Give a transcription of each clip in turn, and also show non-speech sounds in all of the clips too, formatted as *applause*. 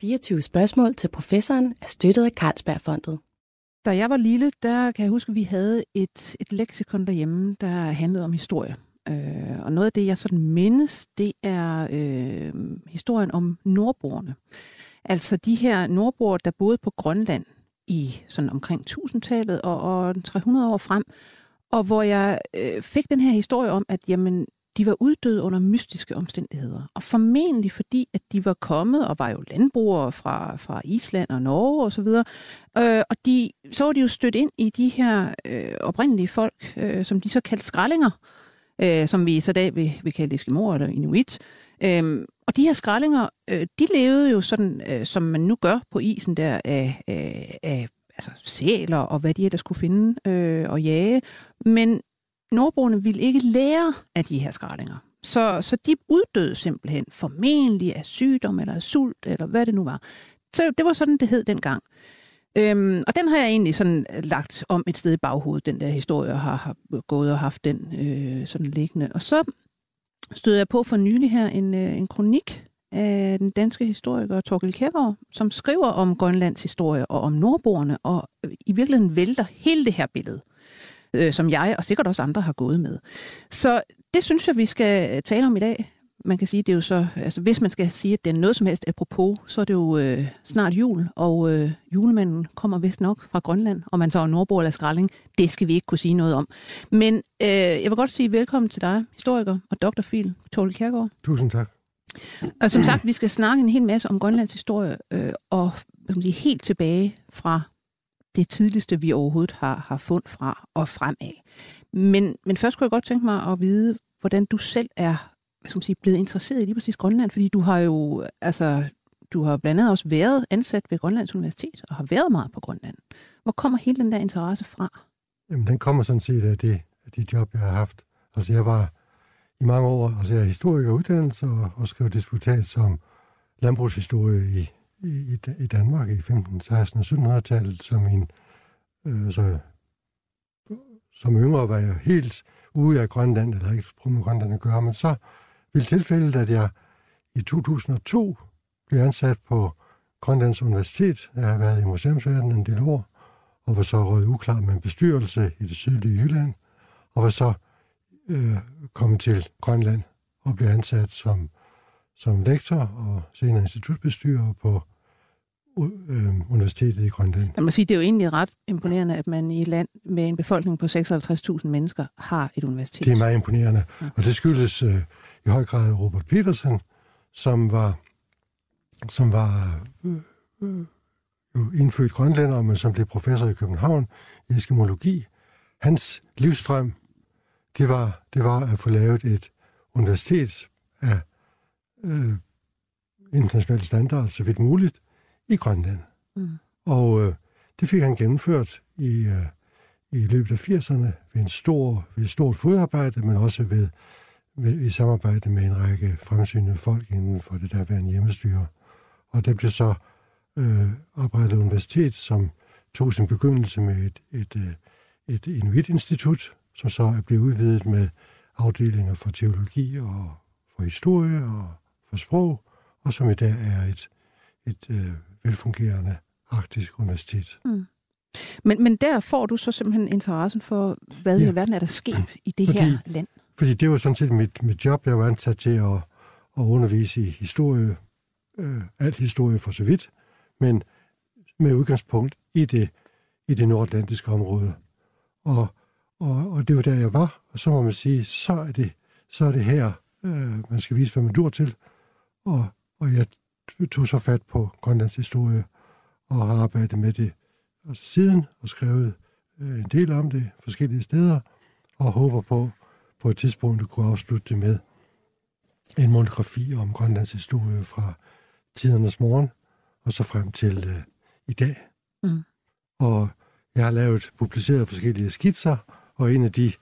24 spørgsmål til professoren er støttet af Carlsbergfondet. Da jeg var lille, der kan jeg huske, at vi havde et, et leksikon derhjemme, der handlede om historie. Øh, og noget af det, jeg sådan mindes, det er øh, historien om nordboerne. Altså de her nordboer, der boede på Grønland i sådan omkring 1000-tallet og, og 300 år frem, og hvor jeg øh, fik den her historie om, at jamen, de var uddøde under mystiske omstændigheder. Og formentlig fordi, at de var kommet og var jo landbrugere fra, fra Island og Norge osv. Og, øh, og de, så var de jo stødt ind i de her øh, oprindelige folk, øh, som de så kaldte skrællinger, øh, som vi så dag vil, vil kalde eskimoer eller inuit. Øh, og de her skrællinger, øh, de levede jo sådan, øh, som man nu gør på isen der, af, af, af altså sæler og hvad de ellers skulle finde øh, og jage. Men nordboerne ville ikke lære af de her skraldinger. Så, så de uddøde simpelthen formentlig af sygdom eller af sult, eller hvad det nu var. Så det var sådan, det hed dengang. Øhm, og den har jeg egentlig sådan øh, lagt om et sted i baghovedet, den der historie, og har, har gået og haft den øh, sådan liggende. Og så stødte jeg på for nylig her en, øh, en kronik af den danske historiker Torkel Kjærgaard, som skriver om Grønlands historie og om nordboerne, og øh, i virkeligheden vælter hele det her billede øh, som jeg og sikkert også andre har gået med. Så det synes jeg, vi skal tale om i dag. Man kan sige, det er jo så, altså hvis man skal sige, at det er noget som helst apropos, så er det jo øh, snart jul, og øh, julemanden kommer vist nok fra Grønland, og man tager Nordbo eller Skralding. Det skal vi ikke kunne sige noget om. Men øh, jeg vil godt sige velkommen til dig, historiker og. Phil Torle Kjærgaard. Tusind tak. Og som sagt, vi skal snakke en hel masse om Grønlands historie, øh, og kan man sige, helt tilbage fra det tidligste, vi overhovedet har, har fundet fra og fremad. Men, men først kunne jeg godt tænke mig at vide, hvordan du selv er hvad skal man sige, blevet interesseret i lige præcis Grønland, fordi du har jo, altså, du har blandt andet også været ansat ved Grønlands Universitet og har været meget på Grønland. Hvor kommer hele den der interesse fra? Jamen, den kommer sådan set af det, af de job, jeg har haft. Altså, jeg var i mange år, altså jeg er historiker uddannelse og, og skrev disputat som landbrugshistorie i, i, i Danmark i 15, 16 og 1700-tallet som en øh, så, som yngre var jeg helt ude af Grønland, eller ikke prøve med Grønland at gøre, men så ville tilfældet, at jeg i 2002 blev ansat på Grønlands Universitet. Jeg har været i museumsverdenen en del år, og var så røget uklar med en bestyrelse i det sydlige Jylland, og var så øh, kommet til Grønland og blev ansat som, som lektor og senere institutbestyrer på øh, universitetet i Grønland. Man må sige, det er jo egentlig ret imponerende, at man i et land med en befolkning på 56.000 mennesker har et universitet. Det er meget imponerende, ja. og det skyldes øh, i høj grad Robert Petersen, som var, som var øh, øh, jo indfødt grønlænder, men som blev professor i København i eskimologi. Hans livstrøm, det var, det var at få lavet et universitet af øh, international standard, så vidt muligt, i Grønland. Mm. Og øh, det fik han gennemført i, øh, i løbet af 80'erne ved, en stor, ved et stort fodarbejde, men også ved, ved, i samarbejde med en række fremsynede folk inden for det derværende hjemmestyre. Og der blev så øh, oprettet universitet, som tog sin begyndelse med et, et, et, øh, et Inuit-institut, som så er blevet udvidet med afdelinger for teologi og for historie og for sprog, og som i dag er et, et øh, velfungerende arktisk universitet. Mm. Men, men der får du så simpelthen interessen for, hvad ja. i verden er der sket i det fordi, her land? Fordi det var sådan set mit, mit job. Jeg var ansat til at, at undervise i historie, øh, alt historie for så vidt, men med udgangspunkt i det, i det nordatlantiske område. Og, og, og det var der, jeg var, og så må man sige, så er det, så er det her, øh, man skal vise, hvad man dur til. Og, og jeg tog så fat på Grønlands historie og har arbejdet med det og siden og skrevet øh, en del om det forskellige steder og håber på på et tidspunkt at kunne afslutte det med en monografi om Grønlands historie fra tidernes morgen og så frem til øh, i dag. Mm. Og jeg har lavet, publiceret forskellige skitser, og en af de,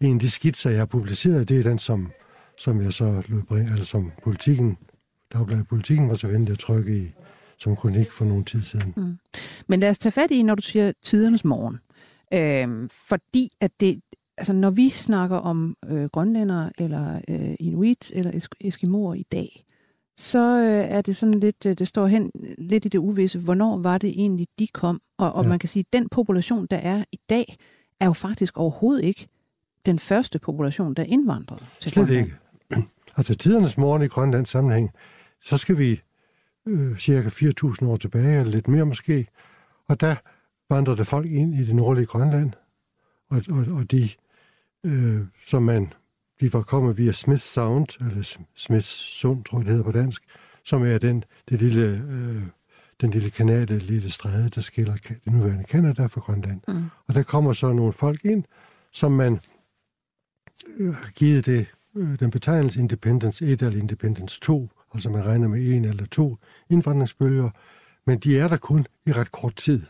en af de skitser, jeg har publiceret, det er den, som, som jeg så lød bringe, altså som politikken Dagbladet Politikken var så venlig at trykke i som kronik for nogle tid siden. Mm. Men lad os tage fat i, når du siger tidernes morgen. Øhm, fordi at det, altså når vi snakker om øh, grønlændere, eller øh, inuit, eller eskimoer i dag, så øh, er det sådan lidt, øh, det står hen lidt i det uvisse, hvornår var det egentlig, de kom? Og, og ja. man kan sige, at den population, der er i dag, er jo faktisk overhovedet ikke den første population, der indvandrede til Slet Grønland. ikke. *clears throat* Altså tidernes morgen i Grønlands sammenhæng, så skal vi øh, cirka 4.000 år tilbage, eller lidt mere måske, og der vandrede folk ind i det nordlige Grønland, og, og, og de, øh, som man, de var kommet via Smith Sound, eller Smith Sund, tror jeg det hedder på dansk, som er den, det lille, øh, den lille kanal, det lille stræde, der skiller det nuværende Kanada fra Grønland. Mm. Og der kommer så nogle folk ind, som man øh, har givet det, øh, den betegnelse Independence 1 eller Independence 2, altså man regner med en eller to indvandringsbølger, men de er der kun i ret kort tid.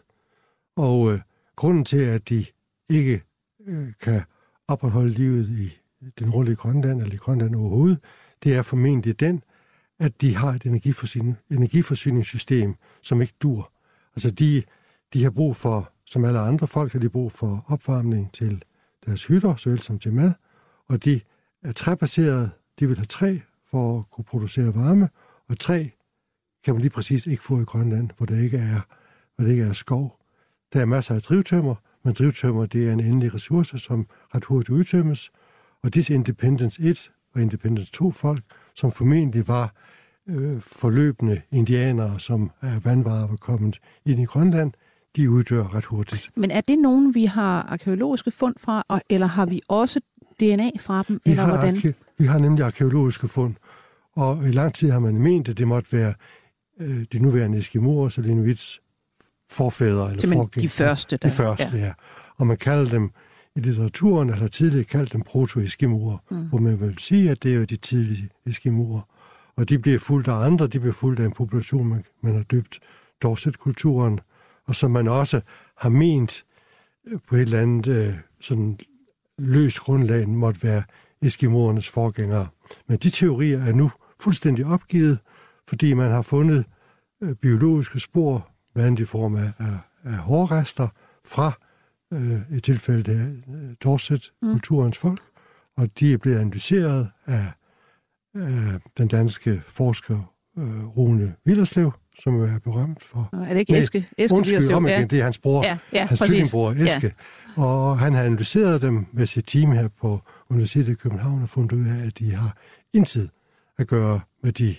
Og øh, grunden til, at de ikke øh, kan opretholde livet i den nordlige Grønland, eller i Grønland overhovedet, det er formentlig den, at de har et energiforsyning, energiforsyningssystem, som ikke dur. Altså de, de har brug for, som alle andre folk, har de brug for opvarmning til deres hytter, såvel som til mad, og de er træbaserede, de vil have træ for at kunne producere varme, og træ kan man lige præcis ikke få i Grønland, hvor der ikke er, hvor der ikke er skov. Der er masser af drivtømmer, men drivtømmer det er en endelig ressource, som ret hurtigt udtømmes, og disse Independence 1 og Independence 2 folk, som formentlig var øh, forløbende indianere, som er vandvarer var kommet ind i Grønland, de uddør ret hurtigt. Men er det nogen, vi har arkeologiske fund fra, eller har vi også DNA fra dem, vi eller har hvordan? Vi har nemlig arkeologiske fund, og i lang tid har man ment, at det måtte være øh, de nuværende Eskimoer, så Inuits forfædre eller Simpelthen de første. Der. De første, ja. ja. Og man kalder dem i litteraturen, eller tidligere kaldt dem proto-eskimoer, mm. hvor man vil sige, at det er jo de tidlige eskimoer. Og de bliver fuldt af andre, de bliver fuldt af en population, man, man har døbt Dorset-kulturen, og som man også har ment øh, på et eller andet øh, sådan løst grundlag måtte være eskimoernes forgængere. Men de teorier er nu fuldstændig opgivet, fordi man har fundet øh, biologiske spor, blandt andet i form af, af, af hårrester fra øh, i tilfælde af øh, Dorset, mm. kulturens folk, og de er blevet analyseret af, af den danske forsker øh, Rune Villerslev, som jo er berømt for... Er det ikke Eske? Eske undskyld, om igen, ja. det er hans bror, ja, ja, hans tvillingbror Eske. Ja. Og han har analyseret dem med sit team her på Universitetet i København og fundet ud af, at de har intet at gøre med de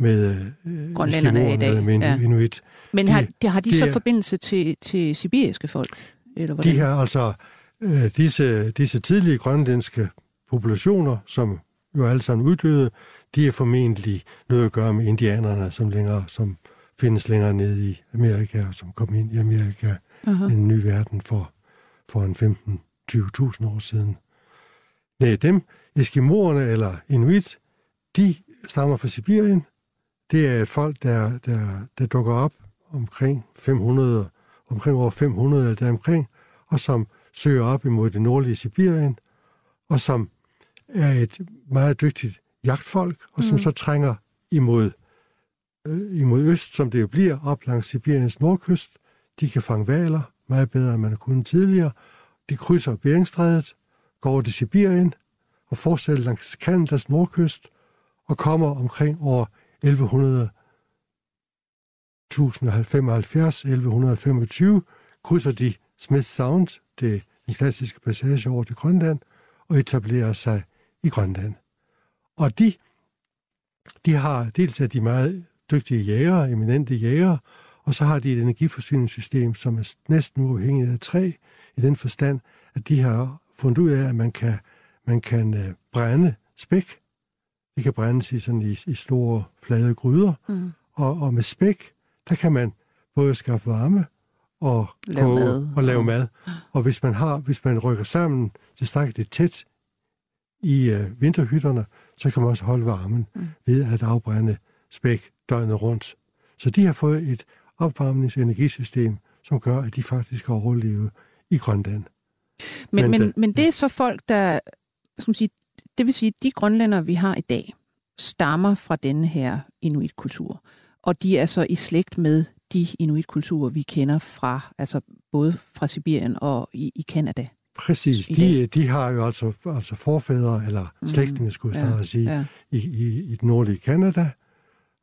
med øh, Grønlænderne i dag. Med ja. inuit. Men har de, har de, de så er, forbindelse til, til sibiriske folk? Eller hvordan? De har altså øh, disse, disse tidlige grønlandske populationer, som jo alle sammen uddøde, de er formentlig noget at gøre med indianerne, som, længere, som findes længere nede i Amerika, og som kom ind i Amerika, uh-huh. en ny verden for, for en 15-20.000 år siden. Nej, dem, Eskimoerne eller Inuit, de stammer fra Sibirien. Det er et folk, der, der, der dukker op omkring 500, omkring år 500 eller deromkring, og som søger op imod det nordlige Sibirien, og som er et meget dygtigt jagtfolk, og som mm. så trænger imod, øh, imod øst, som det jo bliver, op langs Sibiriens nordkyst. De kan fange valer meget bedre, end man har kunnet tidligere. De krydser Beringstrædet, går over til Sibirien og fortsætter langs Kanadas nordkyst og kommer omkring år 1100 1075, 1125, krydser de Smith Sound, det den klassiske passage over til Grønland, og etablerer sig i Grønland. Og de, de har dels af de meget dygtige jægere, eminente jægere, og så har de et energiforsyningssystem, som er næsten uafhængigt af træ, i den forstand, at de har fundet ud af, at man kan, man kan øh, brænde spæk. Det kan brændes i, sådan i, i store, flade gryder. Mm. Og, og med spæk, der kan man både skaffe varme og lave koge mad. og lave mad. Og hvis man har, hvis man rykker sammen tilstrækkeligt tæt i uh, vinterhytterne, så kan man også holde varmen mm. ved at afbrænde spæk døgnet rundt. Så de har fået et opvarmningsenergisystem, som gør, at de faktisk kan overleve i Grønland. Men, men, men, men det er så folk, der, skal man sige, det vil sige, de grønlænder, vi har i dag, stammer fra denne her inuitkultur. Og de er så i slægt med de inuitkulturer, vi kender fra, altså både fra Sibirien og i, i Kanada. Præcis. De, de har jo altså, altså forfædre, eller mm, slægtninge, skulle jeg ja, sige, ja. I, i, i den nordlige Kanada.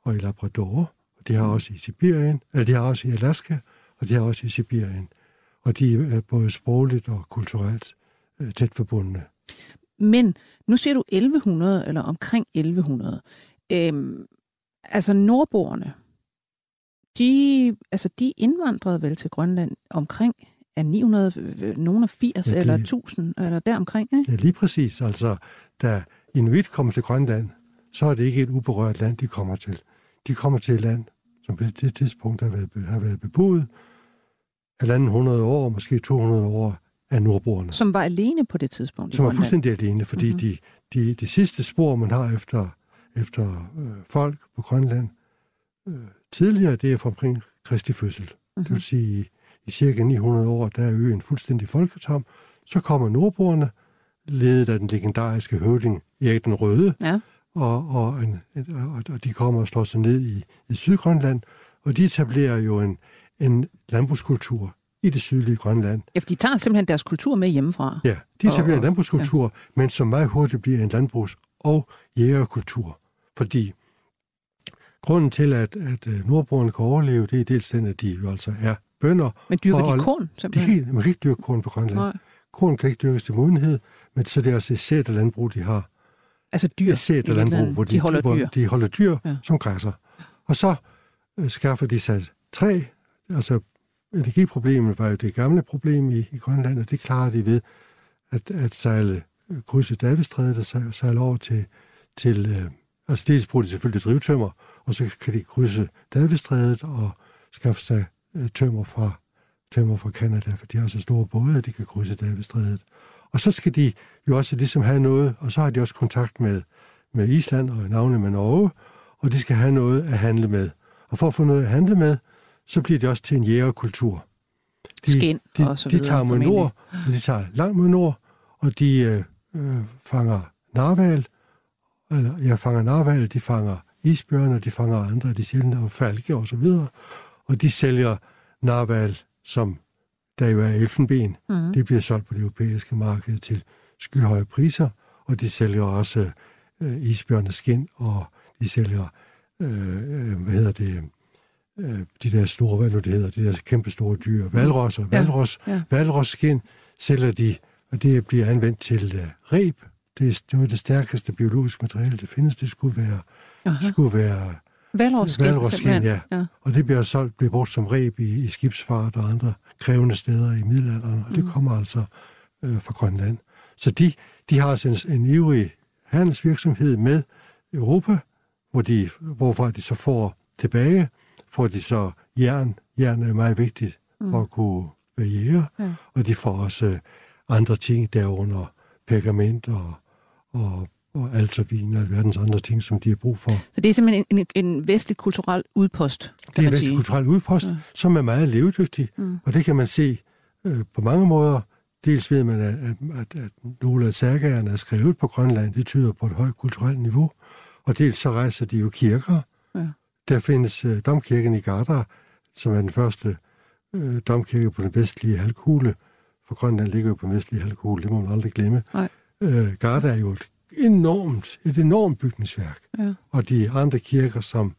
og i Labrador, og de har også i Sibirien, eller de har også i Alaska, og de har også i Sibirien. Og de er både sprogligt og kulturelt øh, tæt forbundne. Men nu siger du 1100, eller omkring 1100. Øhm, altså nordboerne, de, altså de indvandrede vel til Grønland omkring af 900, nogen af 80 ja, det, eller 1000, eller deromkring, ikke? Ja, lige præcis. Altså, da Inuit kommer til Grønland, så er det ikke et uberørt land, de kommer til. De kommer til et land, som på det tidspunkt har været, har været beboet, halvanden hundrede år, måske 200 år af nordboerne. Som var alene på det tidspunkt? Som var fuldstændig alene, fordi mm-hmm. de, de, de sidste spor, man har efter, efter øh, folk på Grønland øh, tidligere, det er fra omkring Kristi fødsel. Mm-hmm. Det vil sige, i, i cirka 900 år, der er øen fuldstændig folketom. Så kommer nordboerne, ledet af den legendariske høvding Erik den Røde, ja. og, og, en, og, og de kommer og slår sig ned i, i Sydgrønland, og de etablerer jo en, en landbrugskultur i det sydlige Grønland. Ja, de tager simpelthen deres kultur med hjemmefra. Ja, de etablerer en landbrugskultur, ja. men som meget hurtigt bliver en landbrugs- og jægerkultur. Fordi grunden til, at, at øh, nordboerne kan overleve, det er dels den, at de jo altså er bønder. Men dyrker og, de korn, simpelthen? De, man kan ikke dyrke korn på Grønland. Nej. Korn kan ikke dyrkes til modenhed, men så det er altså et landbrug, de har. Altså dyr? Et landbrug, hvor de, de holder hvor dyr, de holder dyr ja. som græsser. Og så øh, skaffer de sig træ, altså energiproblemet var jo det gamle problem i, i Grønland, og det klarer de ved at, at sejle, øh, krydse Davidstrædet og sejle over til, til øh, altså dels bruger de selvfølgelig drivtømmer, og så kan de krydse Davidstrædet og skaffe sig øh, tømmer fra tømmer fra Canada, for de har så store både, at de kan krydse Davidstrædet. Og så skal de jo også ligesom have noget, og så har de også kontakt med, med Island og navnet med Norge, og de skal have noget at handle med. Og for at få noget at handle med, så bliver det også til en jægerkultur. De, Skin de, og så videre, de tager mod nord, og de tager langt mod nord, og de øh, øh, fanger narval, eller jeg fanger narval, de fanger isbjørne, de fanger andre, de sjældne og falke og så videre, og de sælger narval, som der jo er elfenben. Mm. Det bliver solgt på det europæiske marked til skyhøje priser, og de sælger også øh, isbjørneskin, og de sælger, øh, øh hvad hedder det, øh, de der store, hvad nu det hedder, de der kæmpe store dyr, valros og valros, ja, ja. valrosskin sælger de, og det bliver anvendt til uh, reb. Det er noget af det stærkeste biologiske materiale, der findes. Det skulle være, Aha. skulle være valrosskin, valrosskin ja. ja. Og det bliver solgt, bliver brugt som reb i, i skibsfart og andre krævende steder i middelalderen, og mm. det kommer altså øh, fra Grønland. Så de, de har altså en, en ivrig handelsvirksomhed med Europa, hvor de, hvorfra de så får tilbage får de så jern. Jern er meget vigtigt for mm. at kunne være jæger, ja. og de får også øh, andre ting derunder, pergament og, og, og altervin og alverdens andre ting, som de har brug for. Så det er simpelthen en, en, en vestlig kulturel udpost, Det er en vestlig kulturel udpost, ja. som er meget levedygtig, mm. og det kan man se øh, på mange måder. Dels ved man, at, at, at nogle af særgagerne er skrevet på Grønland, det tyder på et højt kulturelt niveau, og dels så rejser de jo kirker, der findes øh, domkirken i Gardar, som er den første øh, domkirke på den vestlige halvkugle. For Grønland ligger jo på den vestlige halvkugle, det må man aldrig glemme. Nej. Øh, Garda er jo et enormt, et enormt bygningsværk. Ja. Og de andre kirker, som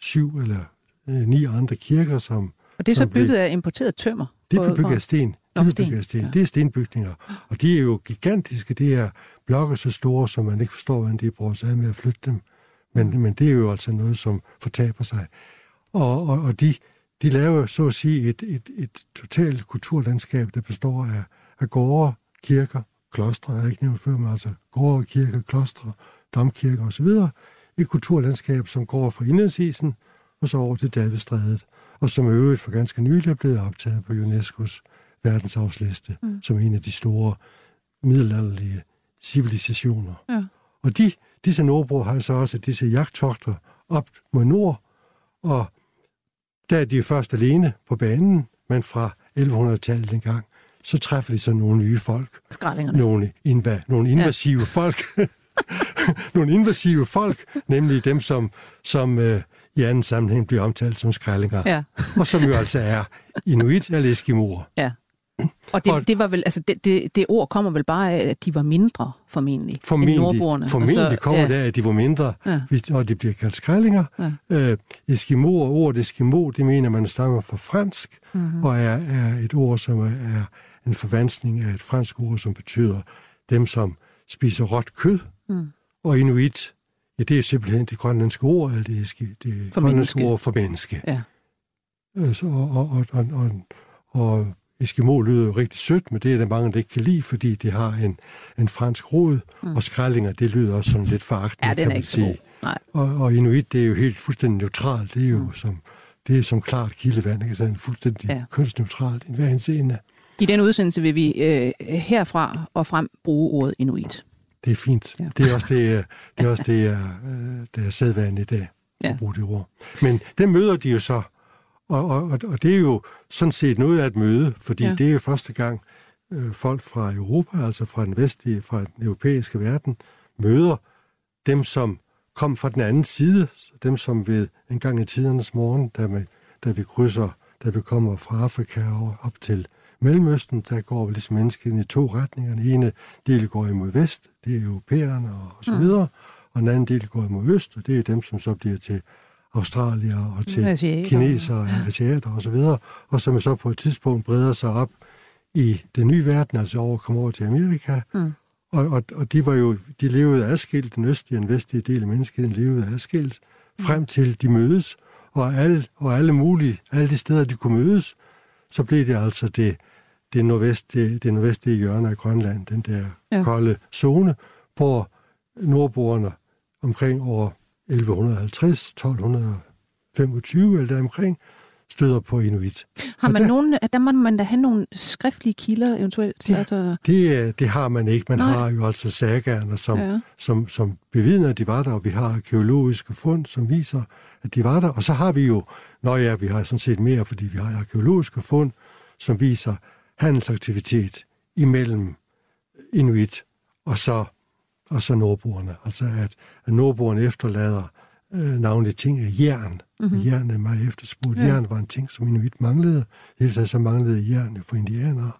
syv eller øh, ni andre kirker, som... Og det er så bygget blev, af importeret tømmer? Det er bygget af sten. Det er bygget af sten. Ja. Det er stenbygninger. Og de er jo gigantiske. Det er blokke så store, som man ikke forstår, hvordan de bruger sig med at flytte dem. Men, men det er jo altså noget, som fortaber sig. Og, og, og de, de laver så at sige et, et, et totalt kulturlandskab, der består af, af gårde, kirker, klostre, jeg har ikke nævnt før, men altså gårde, kirker, klostre, domkirker osv. Et kulturlandskab, som går fra indlandsisen og så over til Davidstrædet, og som øvrigt for ganske nylig er blevet optaget på UNESCO's verdensarvsliste, mm. som en af de store middelalderlige civilisationer. Ja. Og de Disse nordbrug har så også disse jagttogter op mod nord, og der er de først alene på banen, men fra 1100-tallet engang, så træffer de så nogle nye folk. Nogle, inva- nogle invasive ja. folk. *laughs* nogle invasive folk, nemlig dem, som, som øh, i anden sammenhæng bliver omtalt som skrællinger. Ja. og som jo altså er inuit eller eskimoer. Ja. Og det, det var vel, altså det, det, det ord kommer vel bare af, at de var mindre formentlig, formentlig end nordboerne. Formentlig og så, kommer ja, det af, at de var mindre, Ja. og de bliver kaldt skrællinger. Ja. Øh, Eskimo og ordet Eskimo, det mener man stammer fra fransk, Mhm. mm-hmm. og er, er et ord, som er, er en forvanskning af et fransk ord, som betyder dem, som spiser råt kød. Mm. Og inuit, ja, det er simpelthen det grønlandske ord, eller det, er, det For grønlandske menneske. ord for menneske. Ja. Øh, så, og, og, og, og, og, og Eskimo lyder jo rigtig sødt, men det er der mange, der ikke kan lide, fordi det har en, en fransk rod, mm. og skrællinger, det lyder også sådan lidt foragtende, ja, den kan man ikke sige. Nej. Og, og inuit, det er jo helt fuldstændig neutralt. Det er jo mm. som, det er som klart kildevand, ikke sandt? Fuldstændig Ja. kønsneutralt i hver henseende. I den udsendelse vil vi øh, herfra og frem bruge ordet inuit. Det er fint. Ja. Det er også det, er- det, er, også *laughs* det, øh, det er sædvanligt i dag, Ja. at bruge det ord. Men den møder de jo så, og, og, og, det er jo sådan set noget af et møde, fordi Ja. det er jo første gang, øh, folk fra Europa, altså fra den vestlige, fra den europæiske verden, møder dem, som kom fra den anden side, dem, som ved en gang i tidernes morgen, da vi, da vi krydser, da vi kommer fra Afrika og op til Mellemøsten, der går vi ligesom mennesket i to retninger. Den ene del går imod vest, det er europæerne og, så videre, og den anden del går imod øst, og det er dem, som så bliver til australier og til Asiater. kinesere og asiater og så videre, og som så på et tidspunkt breder sig op i den nye verden, altså over kommer over til Amerika. Mm. Og, og, og de var jo, de levede adskilt, den østlige og den vestlige del af menneskeheden levede adskilt, frem til de mødes, og alle, og alle mulige, alle de steder, de kunne mødes, så blev det altså det, det, nordvest, det, det nordvestlige hjørne af Grønland, den der ja. kolde zone, hvor nordboerne omkring år 1150, 1225 eller deromkring, støder på inuit. Har man der- nogen, der må man da have nogle skriftlige kilder eventuelt. Ja. Altså, Det, øh, det har man ikke. Man Nej. Har jo altså sagaerne, som, Ja. ja. som, som bevidner, at de var der, og vi har arkeologiske fund, som viser, at de var der. Og så har vi jo, når ja, vi har sådan set mere, fordi vi har arkeologiske fund, som viser handelsaktivitet imellem inuit og så, og så nordboerne. Altså at, at nordboerne efterlader øh, navnlig ting af jern. Mm-hmm. Jern er meget efterspurgt. Ja. Jern var en ting, som inuit manglede. Hele tiden så manglede jern for indianere,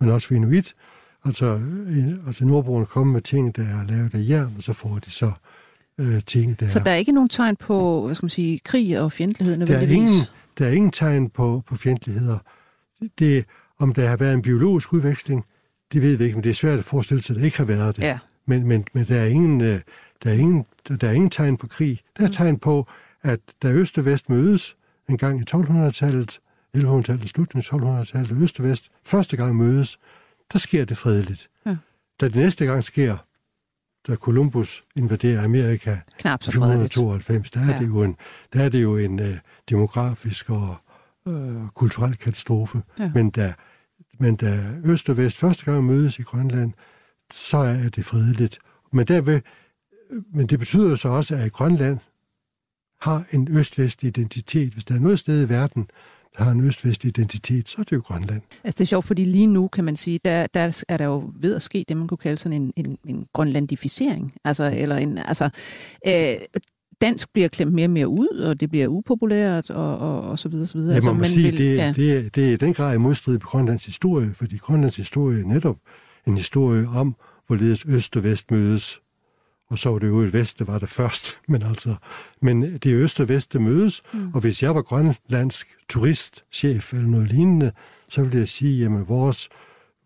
men også for inuit. Altså, øh, altså nordboerne kommer med ting, der er lavet af jern, og så får de så øh, ting, der så der er ikke nogen tegn på, hvad skal man sige, krig og fjendtlighed der er nødvendigvis? ingen, der er ingen tegn på, på fjendtligheder. Det, om der har været en biologisk udveksling, det ved vi ikke, men det er svært at forestille sig, at der ikke har været det. Ja. Men, men, men der, er ingen, øh, der, er ingen, der er ingen tegn på krig. Der er tegn på, at da øst og vest mødes en gang i 1200-tallet, 1100-tallet, slutningen af 1200-tallet, da øst og vest første gang mødes, der sker det fredeligt. Ja. Da det næste gang sker, da Columbus invaderer Amerika Knap så i fredeligt. 1492, der er, ja. det jo en, der er det jo en øh, demografisk og øh, kulturel katastrofe. Ja. Men, da, men da øst og vest første gang mødes i Grønland, så er det fredeligt. Men, derved, men det betyder så også, at Grønland har en øst-vest identitet. Hvis der er noget sted i verden, der har en øst-vest identitet, så er det jo Grønland. Altså det er sjovt, fordi lige nu kan man sige, der, der er der jo ved at ske det, man kunne kalde sådan en, en, en grønlandificering. Altså, eller en, altså, øh, dansk bliver klemt mere og mere ud, og det bliver upopulært, og, og, og så videre, så videre. Ja, altså, man må man sige, vil- det, ja. det, det er i den grad i modstrid med Grønlands historie, fordi Grønlands historie netop en historie om, hvorledes øst og vest mødes. Og så var det jo et vest, der var det først. *laughs* Men, altså, men det er øst og vest, der mødes. Mm. Og hvis jeg var grønlandsk turistchef eller noget lignende, så ville jeg sige, jamen vores,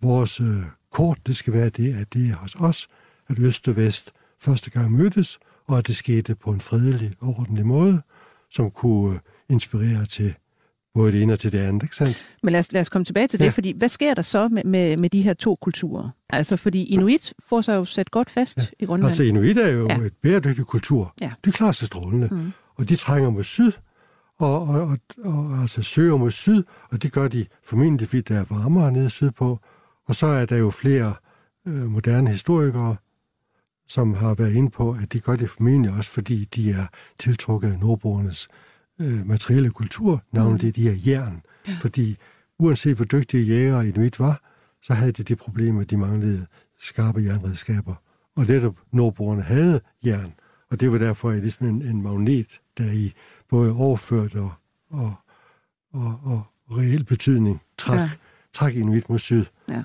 vores øh, kort, det skal være det, at det er hos os, at øst og vest første gang mødtes, og at det skete på en fredelig og ordentlig måde, som kunne øh, inspirere til både det ene og til det andet, ikke sandt? Men lad os, lad os komme tilbage til det, Ja. fordi hvad sker der så med, med, med de her to kulturer? Altså, fordi Inuit får sig jo sat godt fast ja. i Grønland. Altså inuit er jo Ja. et bæredygtig kultur. Ja. Det klarer sig strålende. Mm. Og de trænger mod syd, og, og, og, og altså søger mod syd, og det gør de formentlig, fordi der er varmere nede sydpå. Og så er der jo flere øh, moderne historikere, som har været inde på, at de gør det formentlig også, fordi de er tiltrukket af nordboernes øh, materielle kultur, navnlig mm. de her jern. Ja. Fordi uanset hvor dygtige jægere inuit var, så havde de det problem, at de manglede skarpe jernredskaber. Og netop nordboerne havde jern, og det var derfor at ligesom en, en magnet, der i både overført og, og, og, og reel betydning træk, ja. træk inuit mod syd. Ja.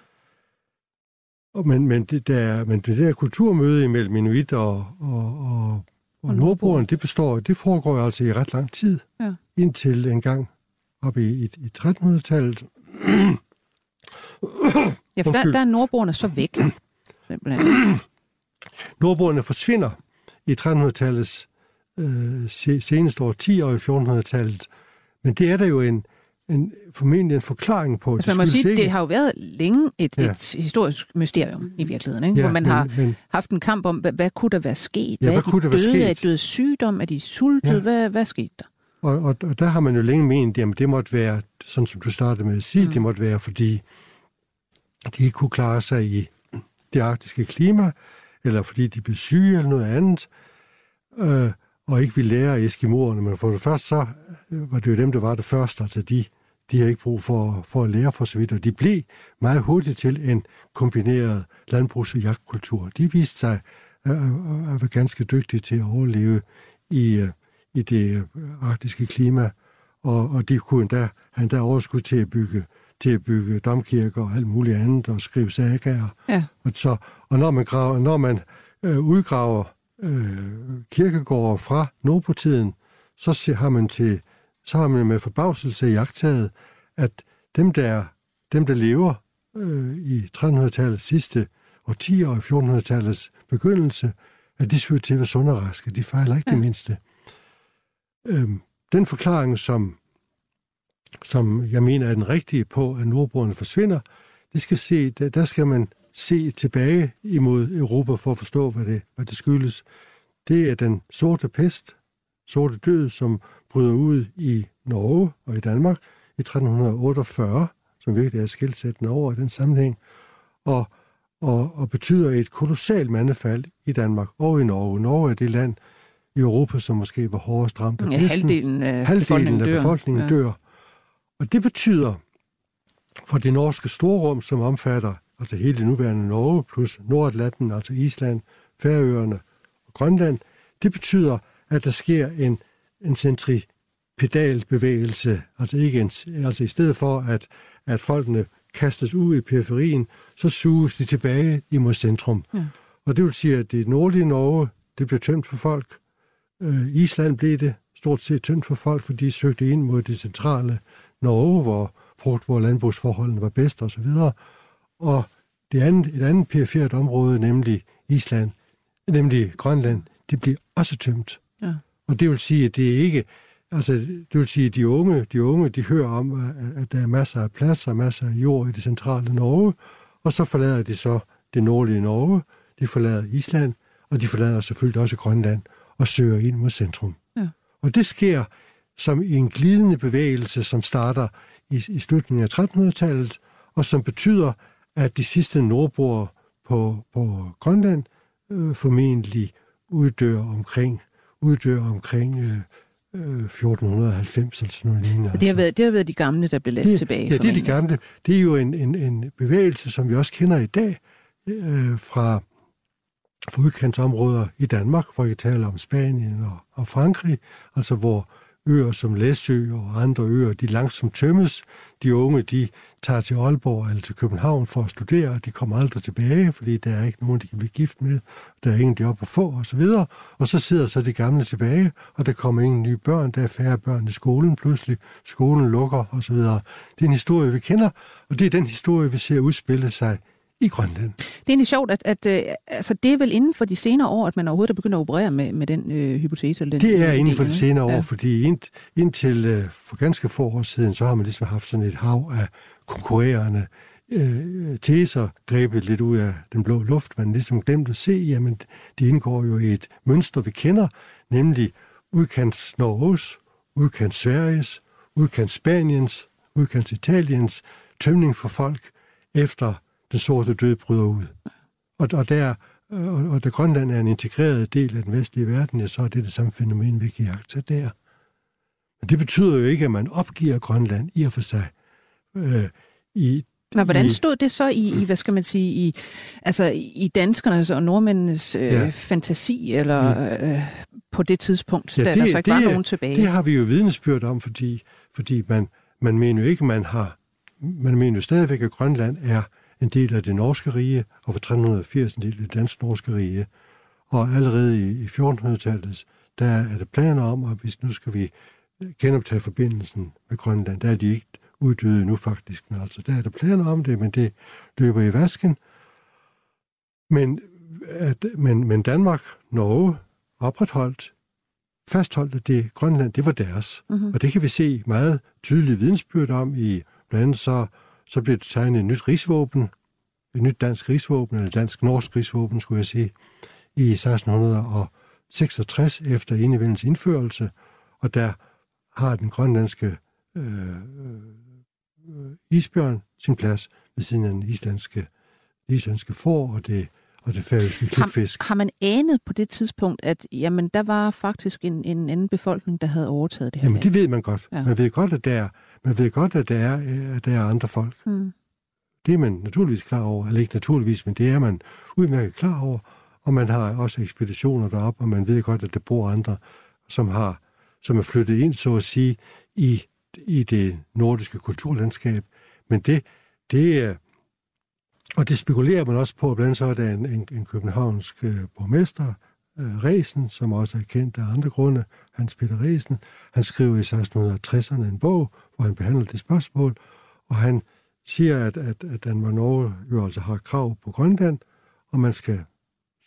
Og, men, men, det der, men det der kulturmøde imellem inuit og, og, og, og, nordboerne, det består, det foregår altså i ret lang tid. Ja. Indtil en gang op i, i, i 1300-tallet. Ja, for der, der er nordboerne så væk. Nordboerne forsvinder i 1300-tallets øh, se- seneste årtier og i 1400-tallet. Men det er der jo en, en formentlig en forklaring på. Altså, man må sige, ikke- det har jo været længe et, Ja. et historisk mysterium i virkeligheden, ikke? Ja, hvor man men- har men- haft en kamp om, hvad, hvad kunne der være sket? Ja, hvad de kunne der være sket? Er de sygdom? Er de sultede? Ja. Hvad, hvad skete der? Og, og, og der har man jo længe ment, at det måtte være, sådan som du startede med at sige, mm. det måtte være, fordi de ikke kunne klare sig i det arktiske klima, eller fordi de blev syge eller noget andet, øh, og ikke ville lære af eskimoerne. Men for det første, så øh, var det jo dem, der var det første. Altså, de, de har ikke brug for, for at lære for så vidt, og de blev meget hurtigt til en kombineret landbrugs- og jagtkultur. De viste sig at, være ganske dygtige til at overleve i, øh, i det øh, arktiske klima, og, og de kunne endda, have endda overskud til at bygge til at bygge domkirker og alt muligt andet, og skrive sagaer. Ja. Og, så, og når man, graver, når man øh, udgraver øh, kirkegårde fra Nobotiden, så har man til så har man med forbavselse jagtaget, at dem, der, dem, der lever øh, i 1300-tallets sidste årtier og i 1400-tallets begyndelse, at de ser til at være sunde og raske. De fejler ikke ja. det mindste. Øhm, den forklaring, som, som jeg mener er den rigtige på, at nordboerne forsvinder, det skal se, der, der skal man se tilbage imod Europa for at forstå, hvad det, hvad det skyldes. Det er den sorte pest, sorte død, som bryder ud i Norge og i Danmark i 1348, som virkelig er skilsættende over i den sammenhæng, og, og, og betyder et kolossalt mandefald i Danmark og i Norge. Norge er det land i Europa, som måske var hårdest ramt af Ja, halvdelen af Halvdelen befolkningen af dør. befolkningen Ja. dør. Og det betyder for det norske storrum, som omfatter altså hele det nuværende Norge, plus Nordatlanten, altså Island, Færøerne og Grønland, det betyder, at der sker en, en centripedalbevægelse, altså, ikke en, altså i stedet for, at, at folkene kastes ud i periferien, så suges de tilbage imod centrum. Ja. Og det vil sige, at det nordlige Norge, det blev tømt for folk. Øh, Island blev det stort set tømt for folk, fordi de søgte ind mod det centrale Norge, hvor frugt, hvor landbrugsforholdene var bedst osv. Og det andet, et andet perifert område, nemlig Island, nemlig Grønland, det bliver også tømt. Ja. Og det vil sige, at det er ikke, altså det vil sige, at de unge, de unge, de hører om, at, der er masser af plads og masser af jord i det centrale Norge, og så forlader de så det nordlige Norge, de forlader Island, og de forlader selvfølgelig også Grønland og søger ind mod centrum. Ja. Og det sker som en glidende bevægelse, som starter i, i slutningen af 1300-tallet, og som betyder, at de sidste nordboere på, på Grønland øh, formentlig uddør omkring, uddør omkring øh, øh, 1490 eller sådan noget lignende. Det har, været, det har været de gamle, der blev ladt Det- tilbage. Ja, det er de gamle. Det er jo en, en, en bevægelse, som vi også kender i dag øh, fra, fra udkantsområder i Danmark, hvor vi taler om Spanien og, og Frankrig, altså hvor øer som Læsø og andre øer, de langsomt tømmes. De unge, de tager til Aalborg eller til København for at studere, og de kommer aldrig tilbage, fordi der er ikke nogen, de kan blive gift med, der er ingen job at få osv. Og så sidder så de gamle tilbage, og der kommer ingen nye børn, der er færre børn i skolen pludselig, skolen lukker osv. Det er en historie, vi kender, og det er den historie, vi ser udspille sig i Grønland. Det er egentlig sjovt, at, at øh, altså, det er vel inden for de senere år, at man overhovedet er begyndt at operere med, med den øh, hypotese. Eller den, Det er inden for de senere år, Ja. fordi ind, indtil øh, for ganske få år siden, så har man ligesom haft sådan et hav af konkurrerende øh, teser, grebet lidt ud af den blå luft. Man ligesom glemt at se, jamen det indgår jo i et mønster, vi kender, nemlig udkants Norges, udkants Sveriges, udkants Spaniens, udkants Italiens tømning for folk efter den sorte død bryder ud. Og, og der og, og da Grønland er en integreret del af den vestlige verden, ja, så er det det samme fænomen, vi kan jagte der. Men det betyder jo ikke, at man opgiver Grønland i og for sig. Øh, i, Nå, hvordan stod det så i, i hvad skal man sige, i, altså, i danskernes og nordmændenes øh, Ja. fantasi, eller øh, på det tidspunkt, Ja, ja, da det- der så ikke det var nogen tilbage? Det har vi jo vidnesbyrd om, fordi, fordi man, man mener jo ikke, man har man mener jo stadigvæk, at Grønland er en del af det norske rige, og for 1380 en del af det dansk-norske rige. Og allerede i, i 1400-tallet, der er der planer om, at hvis nu skal vi genoptage forbindelsen med Grønland, der er de ikke uddøde nu faktisk, men altså der er der planer om det, men det løber i vasken. Men, at, men, men Danmark, Norge, opretholdt, fastholdt, at det Grønland, det var deres. Mm-hmm. Og det kan vi se meget tydeligt vidensbyrd om i, blandt andet så, så blev det tegnet et nyt rigsvåben, et nyt dansk rigsvåben, eller dansk-norsk rigsvåben, skulle jeg sige, i 1666 efter enevældens indførelse, og der har den grønlandske øh, øh, isbjørn sin plads ved siden af den islandske, islandske får og det, og det færøske klipfisk. Har, har man anet på det tidspunkt, at jamen, der var faktisk en, en anden befolkning, der havde overtaget det her Jamen, land? det ved man godt. Ja. Man ved godt, at der, man ved godt, at der er, at der er andre folk. Hmm. Det er man naturligvis klar over, eller ikke naturligvis, men det er man udmærket klar over, og man har også ekspeditioner derop, og man ved godt, at der bor andre, som har som er flyttet ind, så at sige, i, i det nordiske kulturlandskab. Men det, det er, og det spekulerer man også på, blandt andet så er der en, en, en københavnsk øh, borgmester, Resen, som også er kendt af andre grunde, Hans Peter Resen. Han skriver i 1660'erne en bog, hvor han behandler det spørgsmål, og han siger, at, at, at Danmark og Norge jo altså har krav på Grønland, og man skal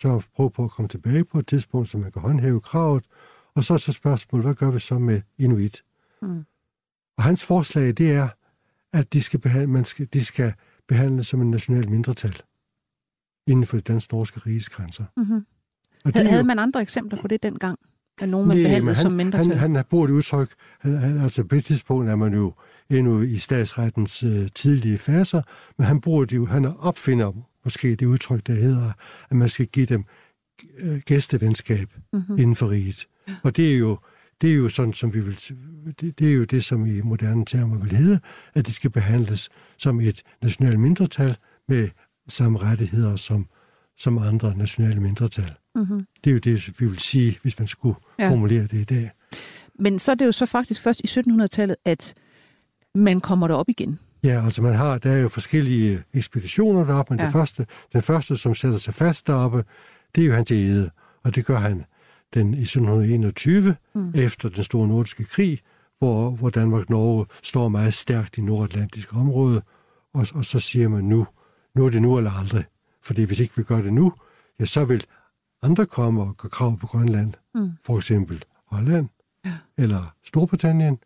så prøve på at komme tilbage på et tidspunkt, så man kan håndhæve kravet, og så er så spørgsmålet, hvad gør vi så med Inuit? Mm. Og hans forslag, det er, at de skal, behandle, man skal, de skal behandles som en national mindretal inden for det dansk-norske riges grænser. Mm-hmm. Og havde, havde man andre eksempler på det dengang? At nogen man Nej, behandlede han, som mindretal? Han, han har brugt et udtryk, han, han, altså på et tidspunkt er man jo endnu i statsrettens øh, tidlige faser, men han bruger det jo, han opfinder måske det udtryk, der hedder, at man skal give dem øh, gæstevenskab mm-hmm. inden for riget. Og det er jo, det er jo sådan, som vi vil, det, det er jo det, som i moderne termer vil hedde, at det skal behandles som et nationalt mindretal med samme rettigheder som, som andre nationale mindretal. Mm-hmm. Det er jo det, vi vil sige, hvis man skulle ja. formulere det i dag. Men så er det jo så faktisk først i 1700-tallet, at man kommer derop igen. Ja, altså man har, der er jo forskellige ekspeditioner deroppe, men ja. det første, den første, som sætter sig fast deroppe, det er jo hans ede, og det gør han den i 1721, mm. efter den store nordiske krig, hvor, hvor Danmark og Norge står meget stærkt i nordatlantiske område, og, og så siger man nu, nu er det nu eller aldrig. Fordi hvis ikke vi gør det nu, ja, så vil andre komme og gøre krav på Grønland, mm. for eksempel Holland ja. eller Storbritannien.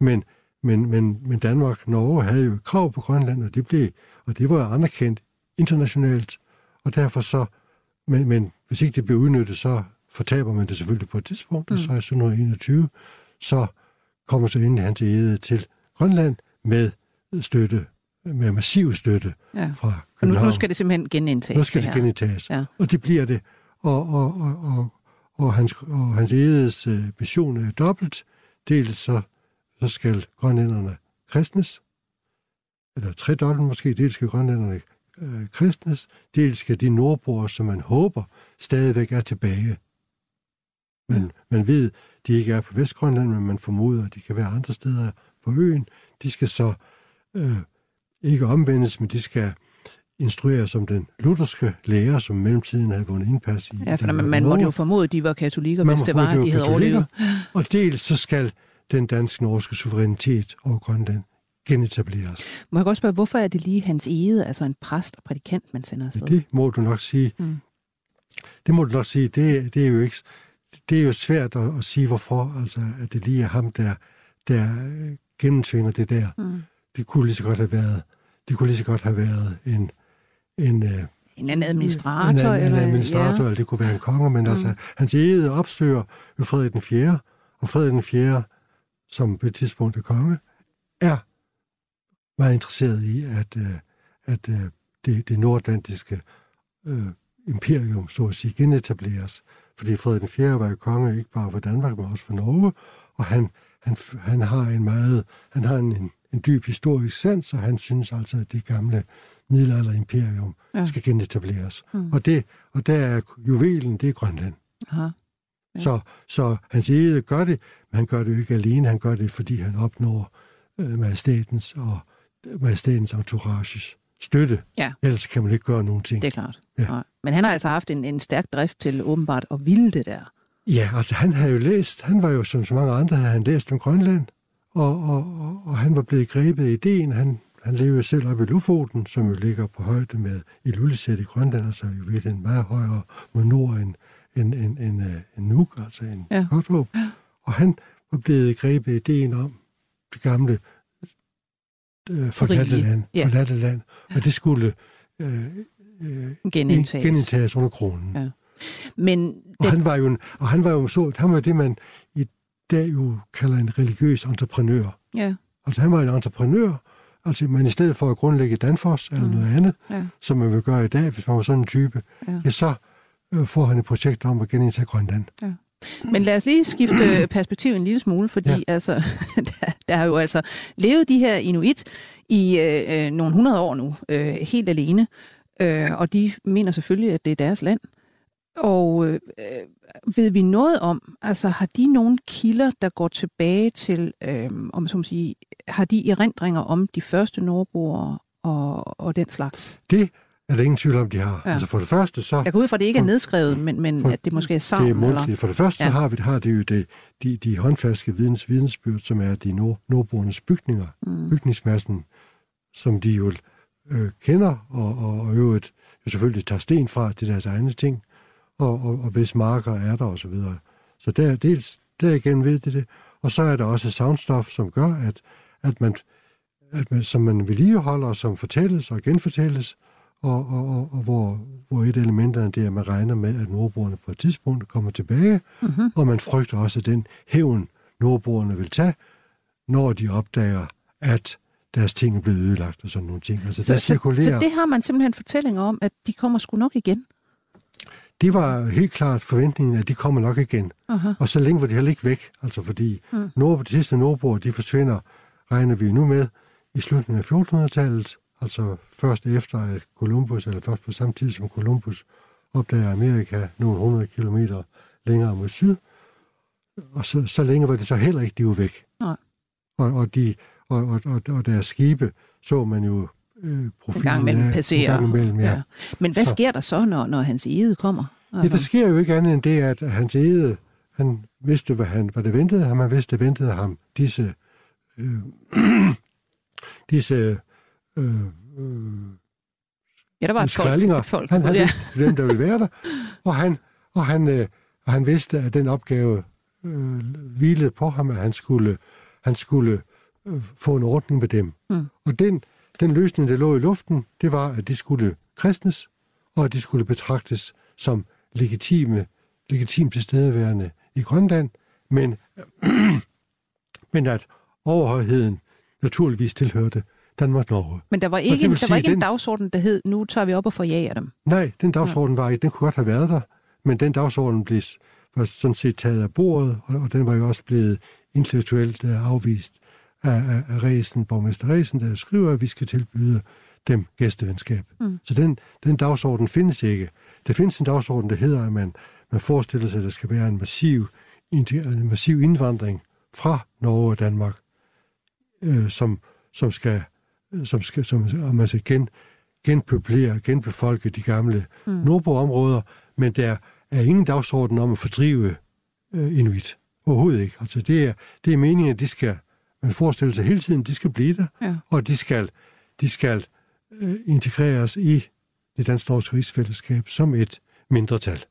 Men, men, men, men Danmark og Norge havde jo krav på Grønland, og det, blev, og det var anerkendt internationalt, og derfor så, men, men hvis ikke det blev udnyttet, så fortaber man det selvfølgelig på et tidspunkt, mm. og så i 1721, så kommer så ind hans ede til Grønland med støtte, med massiv støtte ja. fra København. Nu, nu skal det simpelthen genindtages. Nu skal det, det genindtages, ja. og det bliver det. Og, og, og, og, og, hans, og hans edes uh, mission er dobbelt. Dels så, så skal grønlænderne kristnes, eller tre dobbelt måske, dels skal grønlænderne øh, kristnes, dels skal de nordboere, som man håber stadigvæk er tilbage, men man ved, de ikke er på Vestgrønland, men man formoder, at de kan være andre steder på øen. De skal så øh, ikke omvendes, men de skal instrueres som den lutherske lærer, som mellemtiden havde vundet indpas i Ja, for man, man måtte jo formode, at de var katolikker, man hvis det var, at de havde overlevet. Og dels så skal den dansk-norske suverænitet over Grønland genetableres. Må jeg godt spørge, hvorfor er det lige hans ede, altså en præst og prædikant, man sender afsted? Det må du nok sige. Mm. Det må du nok sige. Det, det er jo ikke det er jo svært at, at sige, hvorfor, altså, at det lige er ham, der, der gennemtvinger det der. Mm. Det kunne lige så godt have været, det kunne lige så godt have været en, en, øh, en administrator. En, en, en administrator, eller, ja. eller det kunne være en konge, men mm. altså, hans ede opsøger jo Frederik den 4., og Frederik den 4., som på et tidspunkt er konge, er meget interesseret i, at, øh, at det, det nordatlantiske øh, imperium, så at sige, genetableres. Fordi Frederik den 4. var jo konge ikke bare for Danmark, men også for Norge, og han, han, han har en meget, han har en, en, en dyb historisk sans, og han synes altså, at det gamle middelalderimperium ja. skal genetableres. Mm. Og, det, og der er juvelen, det er Grønland. Aha. Ja. Så, så hans ede gør det, men han gør det jo ikke alene, han gør det, fordi han opnår øh, majestatens og majestatens entourages støtte. Ja. Ellers kan man ikke gøre nogen ting. Det er klart. Ja. Ja. Men han har altså haft en, en stærk drift til åbenbart at ville det der. Ja, altså han havde jo læst, han var jo som så mange andre, havde han læst om Grønland, og, og, og, og han var blevet grebet i ideen. Han, han levede selv op i Lofoten, som jo ligger på højde med i Lullisæt i Grønland, altså jo virkelig en meget højere mod nord end, end, end, end, øh, end Nuuk, altså en Ja. Godthåb. Og han var blevet grebet i ideen om det gamle øh, forladte Rige. land, Ja. forladte land, og det skulle øh, øh, Genindtages. genindtages under kronen. Ja. Men Og det, han var jo, en, og han var jo så, han var det, man jo kalder en religiøs entreprenør. ja, Altså han var en entreprenør, altså men i stedet for at grundlægge Danfoss eller Mm. noget andet, ja. som man vil gøre i dag, hvis man var sådan en type, Ja. ja, så øh, får han et projekt om at genindtage Grønland. Men lad os lige skifte *clears throat* perspektiv en lille smule, fordi ja. Ja. altså, *laughs* der, der har jo altså levet de her inuit i øh, øh, nogle hundrede år nu, øh, helt alene, øh, og de mener selvfølgelig, at det er deres land. Og øh, øh, ved vi noget om, altså har de nogle kilder, der går tilbage til, øh, om som sige, har de erindringer om de første nordboere og, og den slags? Det er der ingen tvivl om, de har. Ja. Altså for det første, så Jeg går ud fra, at det ikke er nedskrevet, men, men for- at det måske er savn. det er eller? mundtligt. For det første, ja. så har vi har det jo det, de, de håndfaste videns, vidensbyrd, som er de nord, nordboernes bygninger, Mm. bygningsmassen, som de jo øh, kender, og, og, og øvrigt jo selvfølgelig tager sten fra til deres egne ting, og, og, og hvis marker er der osv. Så, videre. så der, dels, derigennem ved de det, og så er der også soundstof, som gør, at, at man, at man, som man vedligeholder, som fortælles og genfortælles, og, og, og, og hvor, hvor et af elementerne det er, at man regner med, at nordboerne på et tidspunkt kommer tilbage, Mm-hmm. og man frygter også den hævn, nordboerne vil tage, når de opdager, at deres ting er blevet ødelagt og sådan nogle ting. Altså, Så, der så, cirkulerer, så det har man simpelthen fortællinger om, at de kommer sgu nok igen. Det var helt klart forventningen, at de kommer nok igen. Aha. Og så længe var de heller ikke væk, altså fordi Mm. nord, de sidste nordboer, de forsvinder, regner vi nu med, i slutningen af 1400-tallet, altså først efter at Columbus, eller først på samme tid som Columbus, opdager Amerika nogle hundrede kilometer længere mod syd. Og så, så længe var det så heller ikke, de var væk. Nej. Og, og, de, og, og, og, og deres skibe så man jo øh, En profilen gang imellem passerer. En gang imellem, ja. ja. Men hvad Så- sker der så, når, når hans ede kommer? Ja, der sker jo ikke andet end det, at hans ede, han vidste, hvad, han, hvad det ventede ham. Han vidste, det ventede ham disse, øh, *clears throat* disse øh, øh, ja, der var et folk. folk. Han, han ja. vidste, hvem der ville være der. Og han, og han, øh, og han vidste, at den opgave øh, hvilede på ham, at han skulle, han skulle øh, få en ordning med dem. Mm. Og den, den løsning, der lå i luften, det var, at de skulle kristnes, og at de skulle betragtes som legitime, legitimt tilstedeværende i Grønland, men, *clears throat* men at overhøjheden naturligvis tilhørte Danmark-Norge. Men der var ikke, vil der sige, var ikke en den- dagsorden, der hed, nu tager vi op og forjager dem. Nej, den dagsorden var ikke. Den kunne godt have været der, men den dagsorden blev var sådan set taget af bordet, og, og den var jo også blevet intellektuelt uh, afvist af, af, af Ræsen, borgmester Ræsen, der skriver, at vi skal tilbyde dem gæstevenskab. Mm. Så den, den dagsorden findes ikke. Der findes en dagsorden, der hedder, at man, man forestiller sig, at der skal være en massiv, en massiv indvandring fra Norge og Danmark, øh, som, som skal, som skal, som, og man skal gen, genpopulere, genbefolke de gamle mm. nordboområder, men der er ingen dagsorden om at fordrive øh, inuit. Overhovedet ikke. Altså det er, det er meningen, at de skal, man forestiller sig hele tiden, de skal blive der, Ja. og de skal, de skal øh, integreres i det dansk-norske rigsfællesskab som et mindretal.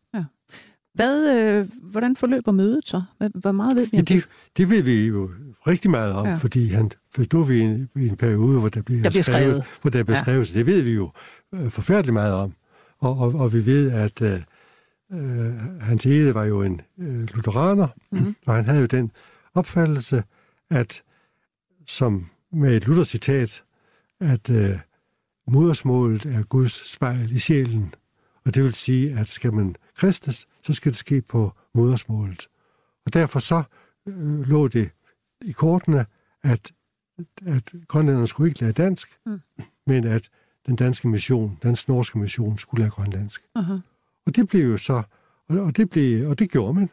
Hvad, øh, hvordan forløber mødet så? Hvor meget ved vi Ja, om det? det, det ved vi jo rigtig meget om, Ja. ja. fordi han forstod vi i en, en periode, hvor der bliver, Der bliver skrevet. hvor der bliver Ja. skrevet. Det ved vi jo øh, forfærdeligt meget om. Og, og, og vi ved, at øh, øh, hans ede var jo en øh, lutheraner, Mhm. mm. og han havde jo den opfattelse, at som med et Luther-citat, at øh, modersmålet er Guds spejl i sjælen. Og det vil sige, at skal man kristnes, så skal det ske på modersmålet. Og derfor så øh, lå det i kortene, at, at grønlænderne skulle ikke lære dansk, Mm. men at den danske mission, den norske mission, skulle lære grønlandsk. Aha. Og det blev jo så, og, og, det, blev, og det gjorde man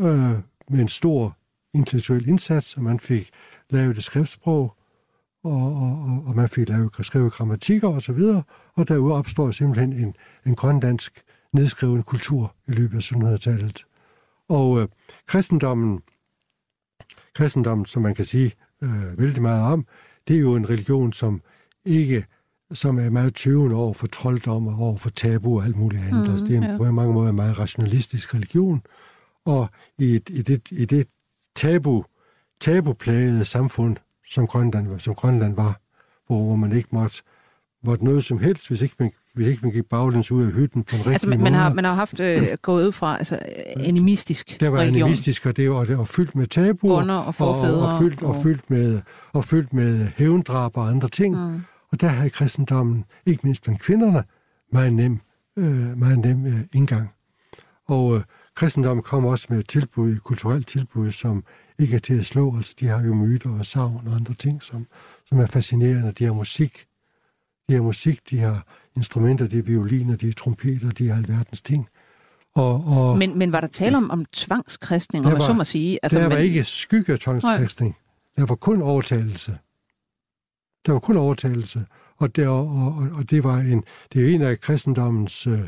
øh, med en stor intellektuel indsats, og man fik lavet et skriftsprog, og, og, og man fik lavet skrevet grammatikker og så videre, og derude opstår simpelthen en, en grønlandsk nedskreven kultur i løbet af 1700-tallet. Og øh, kristendommen, kristendommen, som man kan sige øh, vældig meget om, det er jo en religion, som ikke som er meget tøvende over for trolddom og over for tabu og alt muligt andet. Mm, altså, det er en, ja. på mange måder en meget rationalistisk religion, og i, et, i, det, i det tabu, tabuplagede samfund, som Grønland, som Grønland var, hvor, hvor man ikke måtte, måtte noget som helst, hvis ikke man, hvis ikke man gik baglæns ud af hytten på en rigtig altså, man, måde. Har, man har haft øh, gået ud fra altså, animistisk Det var religion. animistisk, og det var, det var fyldt med. Bunder og forfædre. Og, og, fyldt, og, og, fyldt med, og fyldt med hævndrab og andre ting. Mm. Og der havde kristendommen, ikke mindst blandt kvinderne, meget nem, øh, meget nem øh, indgang. Og øh, kristendommen kom også med et tilbud, et kulturelt tilbud, som ikke er til at slå. Altså, de har jo myter og savn og andre ting, som, som er fascinerende. De har musik, de har musik, de har instrumenter, de har violiner, de har trompeter, de har alverdens ting. Og, og, men, men var der tale om, om tvangskristning, om man så må sige? Altså, der var men... ikke skygge af tvangskristning. Der var kun overtagelse. Der var kun overtagelse. Og det, og, og, og det var en, det er en af kristendommens øh,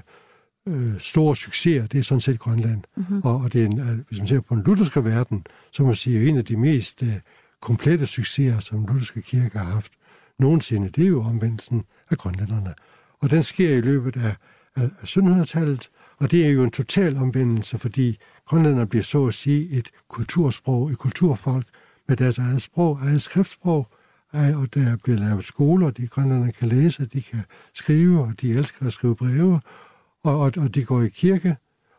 øh, store succeser, det er sådan set Grønland. Mm-hmm. Og, og det er en, øh, hvis man ser på den lutherske verden, så må man sige, at en af de mest øh, komplette succeser, som den lutherske kirke har haft nogensinde, det er jo omvendelsen af grønlænderne. Og den sker i løbet af, af, af 1700-tallet, og det er jo en total omvendelse, fordi grønlænderne bliver så at sige et kultursprog, et kulturfolk med deres eget sprog, eget skriftsprog, og der bliver lavet skoler, de grønlænderne kan læse, de kan skrive, og de elsker at skrive breve, og, og, og de går i kirke,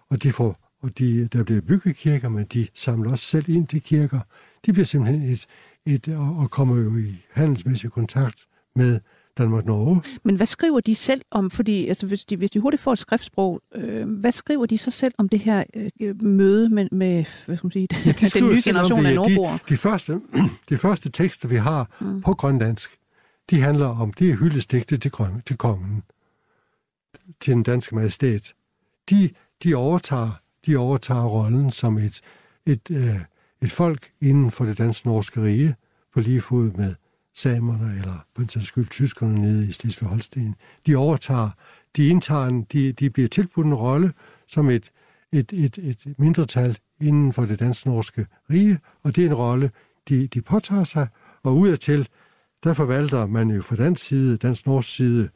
og de får og de, der bliver bygget kirker, men de samler også selv ind til kirker. De bliver simpelthen et, et og, og kommer jo i handelsmæssig kontakt med Danmark-Norge. Men hvad skriver de selv om, fordi altså, hvis, de, hvis de hurtigt får et skriftsprog, øh, hvad skriver de så selv om det her øh, møde med, med hvad skal man sige, *laughs* ja, de den nye generation af nordboere? De, de, første, *clears throat* de første tekster, vi har mm. på grønlandsk, de handler om, det er hyldestigte til, til kongen til den danske majestæt, de, de, overtager, de overtager rollen som et, et, øh, et folk inden for det danske-norske rige, på lige fod med samerne, eller på en skyld tyskerne nede i Slesvig Holsten. De overtager, de indtager en, de, de bliver tilbudt en rolle som et, et, et, et mindretal inden for det dansk-norske rige, og det er en rolle, de, de påtager sig, og udadtil, der forvalter man jo fra dansk side, dansk-norsk side,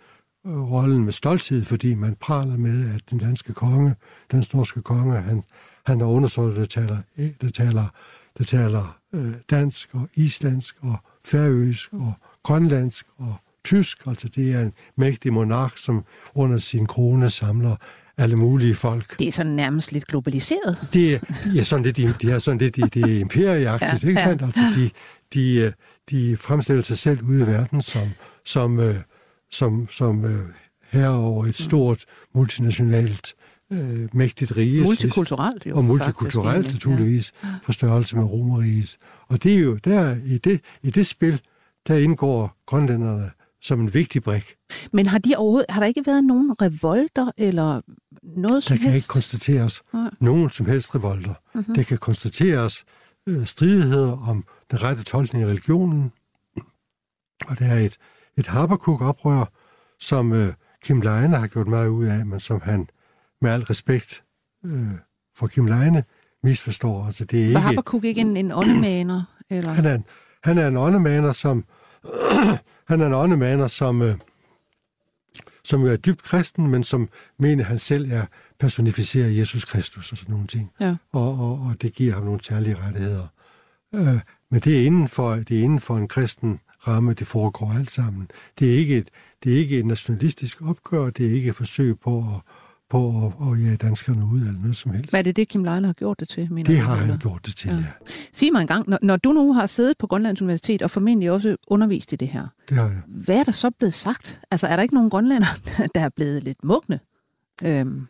rollen med stolthed, fordi man praler med, at den danske konge, den norske konge, han, han er undersøgt, der taler, der taler, der taler øh, dansk og islandsk og færøsk og grønlandsk og tysk. Altså det er en mægtig monark, som under sin krone samler alle mulige folk. Det er sådan nærmest lidt globaliseret. Det er, ja, sådan lidt, det er sådan lidt det er imperieagtigt, ja, ikke sandt? Altså de, de, de fremstiller sig selv ude i verden som, som øh, som, som øh, her over et stort multinationalt øh, mægtigt rige. Multikulturelt jo. Og multikulturelt, faktisk, naturligvis, ja. på størrelse med Romeriget. Og det er jo der, i det, i det spil, der indgår grønlænderne som en vigtig brik. Men har, de overhovedet, har der ikke været nogen revolter eller noget som Der kan helst? ikke konstateres ja. nogen som helst revolter. Mm-hmm. Det kan konstateres øh, stridigheder om den rette tolkning af religionen. Og der er et et Haberkuk-oprør, som øh, Kim Leine har gjort meget ud af, men som han med al respekt øh, for Kim Leine misforstår. Altså, det er ikke, Var Haberkuk ikke en, en åndemaner? Eller? Han, er en, han er en åndemaner, som, *clears throat* han er en åndemaner, som, øh, som jo er dybt kristen, men som mener, han selv er personificeret Jesus Kristus og sådan nogle ting. Ja. Og, og, og det giver ham nogle særlige rettigheder. Øh, men det er inden for, det er inden for en kristen ramme, det foregår alt sammen. Det er ikke et, det er ikke et nationalistisk opgør, det er ikke et forsøg på at, på at, at jage danskerne ud eller noget som helst. Hvad er det, det Kim Leiner har gjort det til? Mener det har han gjort det til, ja. ja. Sig mig en gang, når, når du nu har siddet på Grønlands Universitet og formentlig også undervist i det her, det har jeg. hvad er der så blevet sagt? Altså, er der ikke nogen grønlænder, *laughs* der er blevet lidt mugne? Øhm.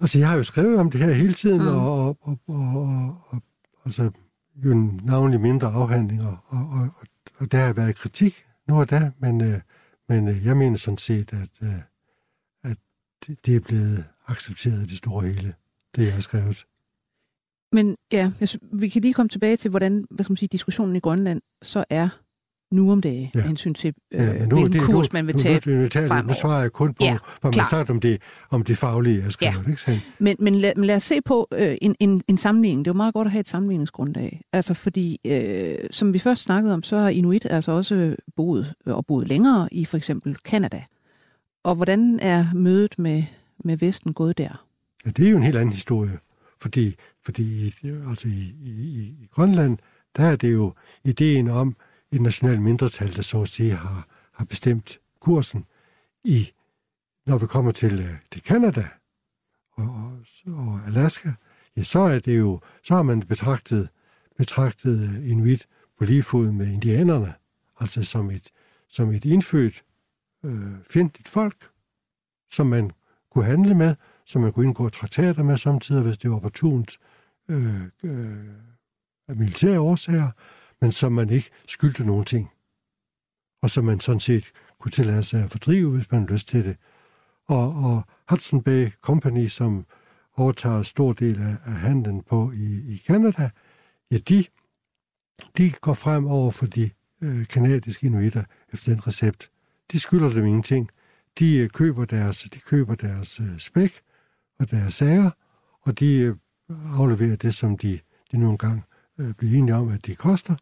Altså, jeg har jo skrevet om det her hele tiden, mm. og, og, og, og, og, og altså, jo navnlig mindre afhandlinger, og, og, og der har været kritik nu og da, men, øh, men øh, jeg mener sådan set, at, øh, at det er blevet accepteret i det store hele, det jeg har skrevet. Men ja, vi kan lige komme tilbage til, hvordan hvad skal man sige, diskussionen i Grønland så er nu om dagen, ja. hensyn til, øh, ja, men nu, hvilken det, kurs nu, man vil tage nu, nu, nu. Nu svarer jeg kun på, ja, hvad man sagt om det, om det faglige, jeg skrev. Ja. Ikke Men, men, lad, men lad os se på øh, en, en, en sammenligning. Det er jo meget godt at have et sammenligningsgrundlag. Altså fordi, øh, som vi først snakkede om, så har Inuit altså også boet og boet længere i for eksempel Kanada. Og hvordan er mødet med, med Vesten gået der? Ja, det er jo en helt anden historie. Fordi, fordi altså i, i, i Grønland, der er det jo ideen om et nationalt mindretal, der så at sige har, har bestemt kursen i, når vi kommer til, øh, til Canada og, og, og Alaska, ja, så er det jo, så har man betragtet, betragtet øh, Inuit på lige fod med indianerne, altså som et, som et indfødt øh, fjendtligt folk, som man kunne handle med, som man kunne indgå traktater med samtidig, hvis det var opportunt øh, øh, af militære årsager, men som man ikke skyldte nogen ting. Og som man sådan set kunne tillade sig at fordrive, hvis man lyst til det. Og, og Hudson Bay Company, som overtager en stor del af, af handlen på i, i Canada, ja, de, de går frem over for de øh, kanadiske inuitter efter den recept. De skylder dem ingenting. De øh, køber deres, de køber deres øh, spæk og deres sager, og de øh, afleverer det, som de, de nogle gange øh, bliver enige om, at de koster.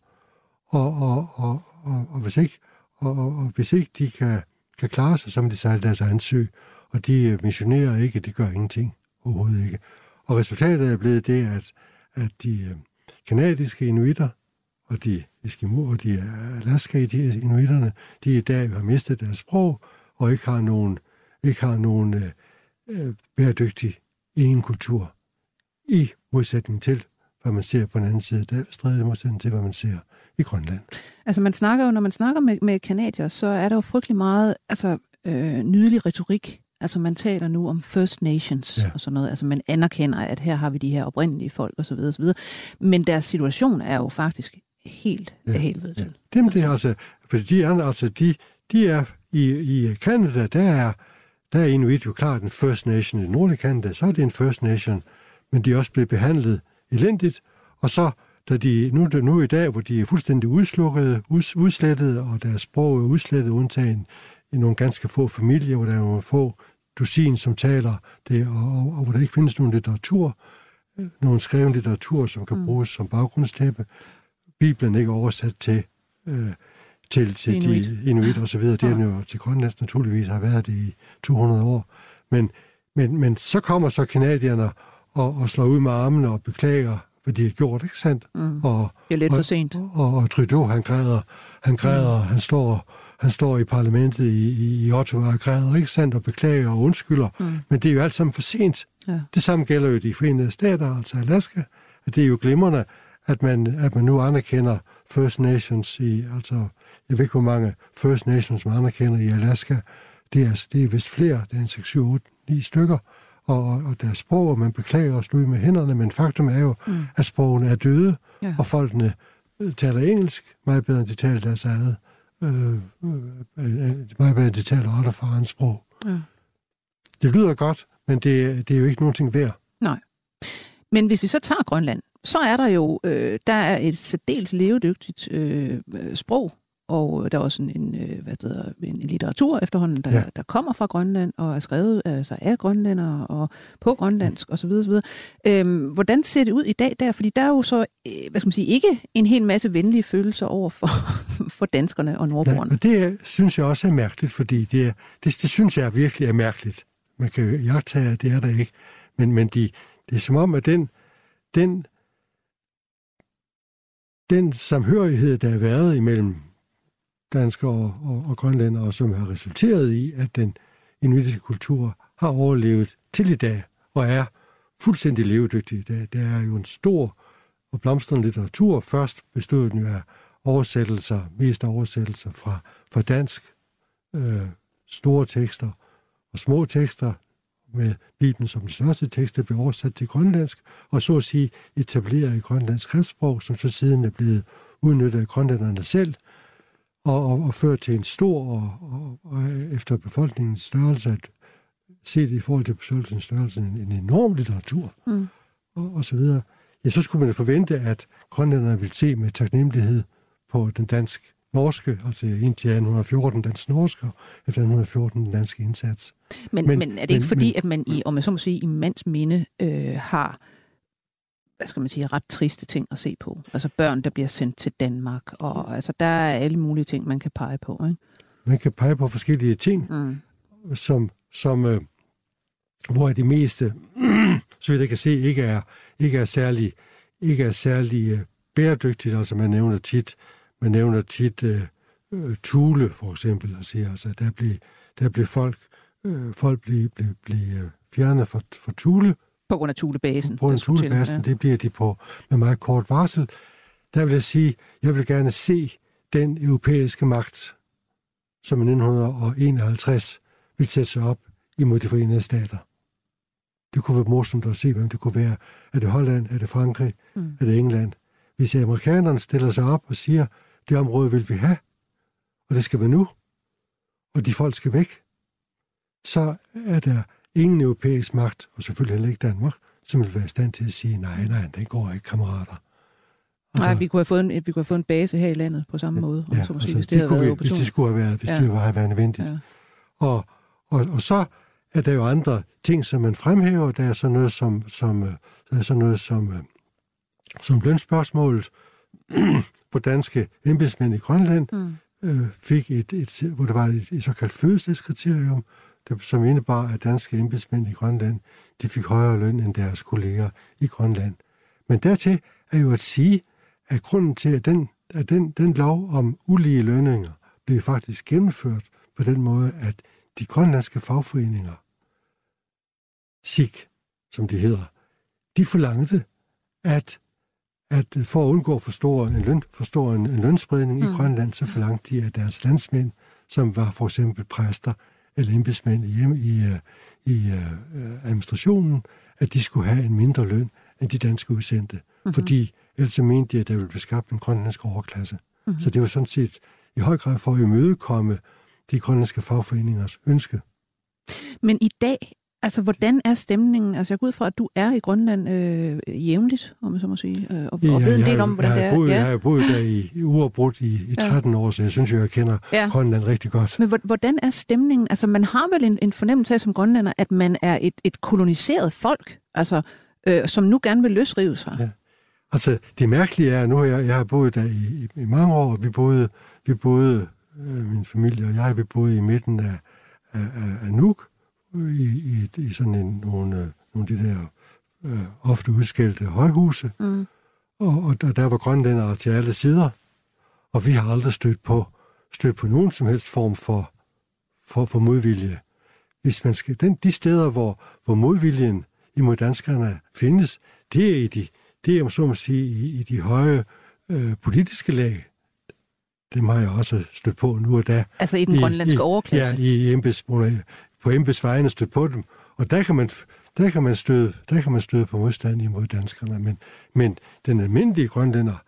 Og, og, og, og, og, hvis, ikke, og, og, og hvis ikke de kan, kan klare sig, så må de sejle deres egen sø. Og de øh, missionerer ikke, det gør ingenting overhovedet ikke. Og resultatet er blevet det, at, at de øh, kanadiske inuitter og de Eskimo og de Alaska inuitterne, de i dag har mistet deres sprog og ikke har nogen, ikke har nogen øh, øh bæredygtig egen kultur i modsætning til, hvad man ser på den anden side. Der strider modsætning til, hvad man ser i Grønland. Altså man snakker jo, når man snakker med, med kanadier, så er der jo frygtelig meget altså, øh, nydelig retorik. Altså man taler nu om First Nations ja. og sådan noget. Altså man anerkender, at her har vi de her oprindelige folk osv. osv. Men deres situation er jo faktisk helt ja. helvede til. Ja. Dem det er altså, for de er, altså, de, de er i, i Canada, der er, der er Inuit jo klart en First Nation. I nordlige Canada, så er det en First Nation, men de er også blevet behandlet elendigt, og så da de, nu, nu i dag, hvor de er fuldstændig udslukket, ud, udslettet, og deres sprog er udslettet, undtagen i nogle ganske få familier, hvor der er nogle få dusin, som taler det, og, og, og hvor der ikke findes nogen litteratur, øh, nogen skreven litteratur, som kan mm. bruges som baggrundstæppe. Bibelen ikke oversat til, øh, til, til inuit. de inuit og så videre. Det er jo til Grønlands naturligvis har været det i 200 år. Men, men, men så kommer så kanadierne og, og slår ud med armene og beklager, hvad de har gjort, ikke sandt? Mm. Og, det er lidt for sent. Og, og, og Trudeau, han græder, han græder, mm. han står han står i parlamentet i, i Ottawa og græder, ikke sandt, og beklager og undskylder. Mm. Men det er jo alt sammen for sent. Ja. Det samme gælder jo de forenede stater, altså Alaska. Det er jo glimrende, at man, at man nu anerkender First Nations i, altså, jeg ved ikke, hvor mange First Nations man anerkender i Alaska. Det er, altså, det er vist flere, det er en 6, 7, 8, 9 stykker og, og deres sprog, og man beklager og ud med hænderne, men faktum er jo, mm. at sprogene er døde, ja. og folkene øh, taler engelsk meget bedre, end de taler deres eget. Øh, øh, øh, meget bedre, end de taler andre sprog. Ja. Det lyder godt, men det, det er jo ikke nogen ting værd. Nej. Men hvis vi så tager Grønland, så er der jo øh, der er et særdeles levedygtigt øh, sprog og der er også en, en, øh, hvad hedder, en litteratur efterhånden, der, ja. der kommer fra Grønland og er skrevet altså af grønlændere og på grønlandsk osv. osv. Øhm, hvordan ser det ud i dag der? Fordi der er jo så, øh, hvad skal man sige, ikke en hel masse venlige følelser over for, *laughs* for danskerne og nordboerne. Ja, det synes jeg også er mærkeligt, fordi det, det, det synes jeg virkelig er mærkeligt. Man kan jo jagtage, at det er der ikke. Men, men de, det er som om, at den, den, den samhørighed, der har været imellem danskere og, og, og grønlændere, som har resulteret i, at den inuitiske kultur har overlevet til i dag, og er fuldstændig levedygtig i dag. Der er jo en stor og blomstrende litteratur. Først bestod den jo af oversættelser, mest oversættelser fra, fra dansk, øh, store tekster og små tekster, med Bibelen som den største tekst, der blev oversat til grønlandsk, og så at sige etableret i grønlandsk skriftsprog, som så siden er blevet udnyttet af grønlænderne selv, og, og, og ført til en stor, og, og, og efter befolkningens størrelse, at set i forhold til befolkningens størrelse, en, en enorm litteratur, mm. og, og så videre. Ja, så skulle man forvente, at grønlænderne ville se med taknemmelighed på den dansk norske, altså indtil 1814 den norske, og efter 1814 den danske indsats. Men, men, men er det ikke men, fordi, men, at man i, om jeg så må sige, i mands minde øh, har hvad skal man sige, ret triste ting at se på. Altså børn, der bliver sendt til Danmark, og altså der er alle mulige ting, man kan pege på. Ikke? Man kan pege på forskellige ting, mm. som, som øh, hvor de meste, *clears throat* så vidt jeg kan se, ikke er, ikke er særlig, ikke er særlig øh, bæredygtigt. Altså man nævner tit, man nævner tit øh, øh, Tule for eksempel, og siger, altså der bliver, der bliver folk, øh, folk bliver, bliver, bliver fjernet fra, fra Tule, på grund af Thulebasen. På grund af Thulebasen, ja. det bliver de på med meget kort varsel. Der vil jeg sige, jeg vil gerne se den europæiske magt, som i 1951 vil sætte sig op imod de forenede stater. Det kunne være morsomt at se, hvem det kunne være. Er det Holland? Er det Frankrig? Mm. Er det England? Hvis amerikanerne stiller sig op og siger, det område vil vi have, og det skal være nu, og de folk skal væk, så er der ingen europæisk magt, og selvfølgelig heller ikke Danmark, som vil være i stand til at sige, nej, nej, det går ikke, kammerater. Altså, nej, vi kunne, have fået en, vi kunne have fået en base her i landet på samme ja, måde, ja, så altså, hvis det, det kunne vi, hvis det skulle have været, hvis ja. det var været nødvendigt. Ja. Og, og, og så er der jo andre ting, som man fremhæver. Der er sådan noget som, som, øh, der er sådan noget som, øh, som lønspørgsmålet, *clears throat* på danske embedsmænd i Grønland mm. øh, fik et, et, hvor der var et, et såkaldt fødselskriterium, som indebar, at danske embedsmænd i Grønland de fik højere løn end deres kolleger i Grønland. Men dertil er jo at sige, at grunden til, at den, at den, den lov om ulige lønninger blev faktisk gennemført på den måde, at de grønlandske fagforeninger, SIG, som de hedder, de forlangte, at, at for at undgå for stor en, løn, for stor en, en lønspredning mm. i Grønland, så forlangte de, at deres landsmænd, som var for eksempel præster, eller embedsmænd i, i, øh, i uh, administrationen, at de skulle have en mindre løn end de danske udsendte. Mm-hmm. Fordi ellers mente de, at der ville blive skabt en grønlandsk overklasse. Mm-hmm. Så det var sådan set i høj grad for at imødekomme de grønlandske fagforeningers ønske. Men i dag Altså, hvordan er stemningen? Altså, jeg går ud fra, at du er i Grønland øh, jævnligt, om man så må sige, øh, og, ja, og ved en del om, hvordan det er. Boet, ja. Jeg har boet der i, uafbrudt i, i 13 ja. år, så jeg synes, jeg kender ja. Grønland rigtig godt. Men hvordan er stemningen? Altså, man har vel en, en fornemmelse af som grønlander, at man er et, et koloniseret folk, altså, øh, som nu gerne vil løsrive sig. Ja. Altså, det mærkelige er, nu har jeg, jeg har boet der i, i, i mange år, vi boede, vi boede øh, min familie og jeg, vi boede i midten af, af, af, af Nuuk, i, i, i sådan en, nogle, øh, nogle af de der øh, ofte udskældte højhuse. Mm. Og, og der, der var grønlændere til alle sider. Og vi har aldrig stødt på, stødt på nogen som helst form for, for, for modvilje. Hvis man skal, den, de steder, hvor, hvor modviljen imod danskerne findes, det er i de, det er, så må sige, i, i de høje øh, politiske lag. Dem har jeg også stødt på nu og da. Altså i den grønlandske I, overklasse? Ja, i embeds, på embedsvejene stødt på dem, og der kan man, der kan man, støde, der kan man støde på modstand imod danskerne, men, men den almindelige grønlænder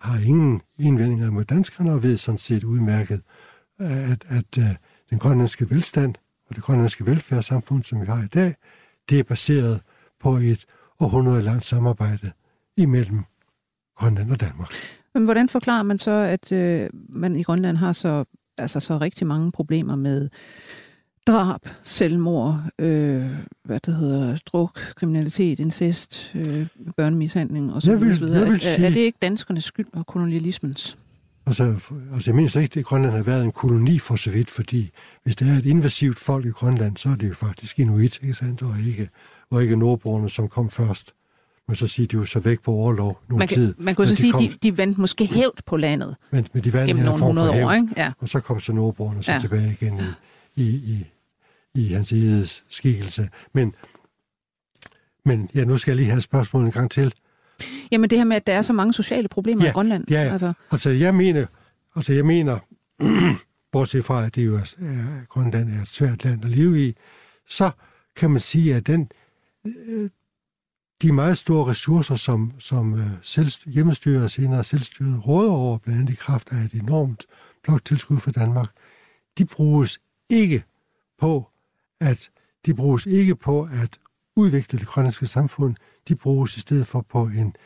har ingen indvendinger mod danskerne og ved sådan set udmærket, at, at øh, den grønlandske velstand og det grønlandske velfærdssamfund, som vi har i dag, det er baseret på et århundrede langt samarbejde imellem Grønland og Danmark. Men hvordan forklarer man så, at øh, man i Grønland har så, altså så rigtig mange problemer med drab, selvmord, øh, hvad det hedder, druk, kriminalitet, incest, øh, børnemishandling osv. Jeg vil, jeg vil sige, er, er det ikke danskernes skyld og kolonialismens? Altså, altså jeg mener ikke, at Grønland har været en koloni for så vidt, fordi hvis det er et invasivt folk i Grønland, så er det jo faktisk inuit, ikke sandt, og ikke, og ikke nordboerne, som kom først. Men så siger de jo så væk på overlov nogle man kan, tid. Man kunne så sige, at de, de vendte måske hævd på landet men, men de vandt gennem nogle hundrede år, ikke? Ja. Og så kom så nordboerne så ja. tilbage igen i, i, i, i hans skikkelse. Men, men ja, nu skal jeg lige have spørgsmålet en gang til. Jamen det her med, at der er så mange sociale problemer ja, i Grønland. Ja, altså. altså jeg mener, altså jeg mener *clears throat* bortset fra, at det jo er, er, Grønland er et svært land at leve i, så kan man sige, at den, øh, de meget store ressourcer, som, som øh, selv, hjemmestyret og senere selvstyret råder over, blandt andet i kraft af et enormt bloktilskud for Danmark, de bruges ikke på at de bruges ikke på at udvikle det grønlandske samfund, de bruges i stedet for på en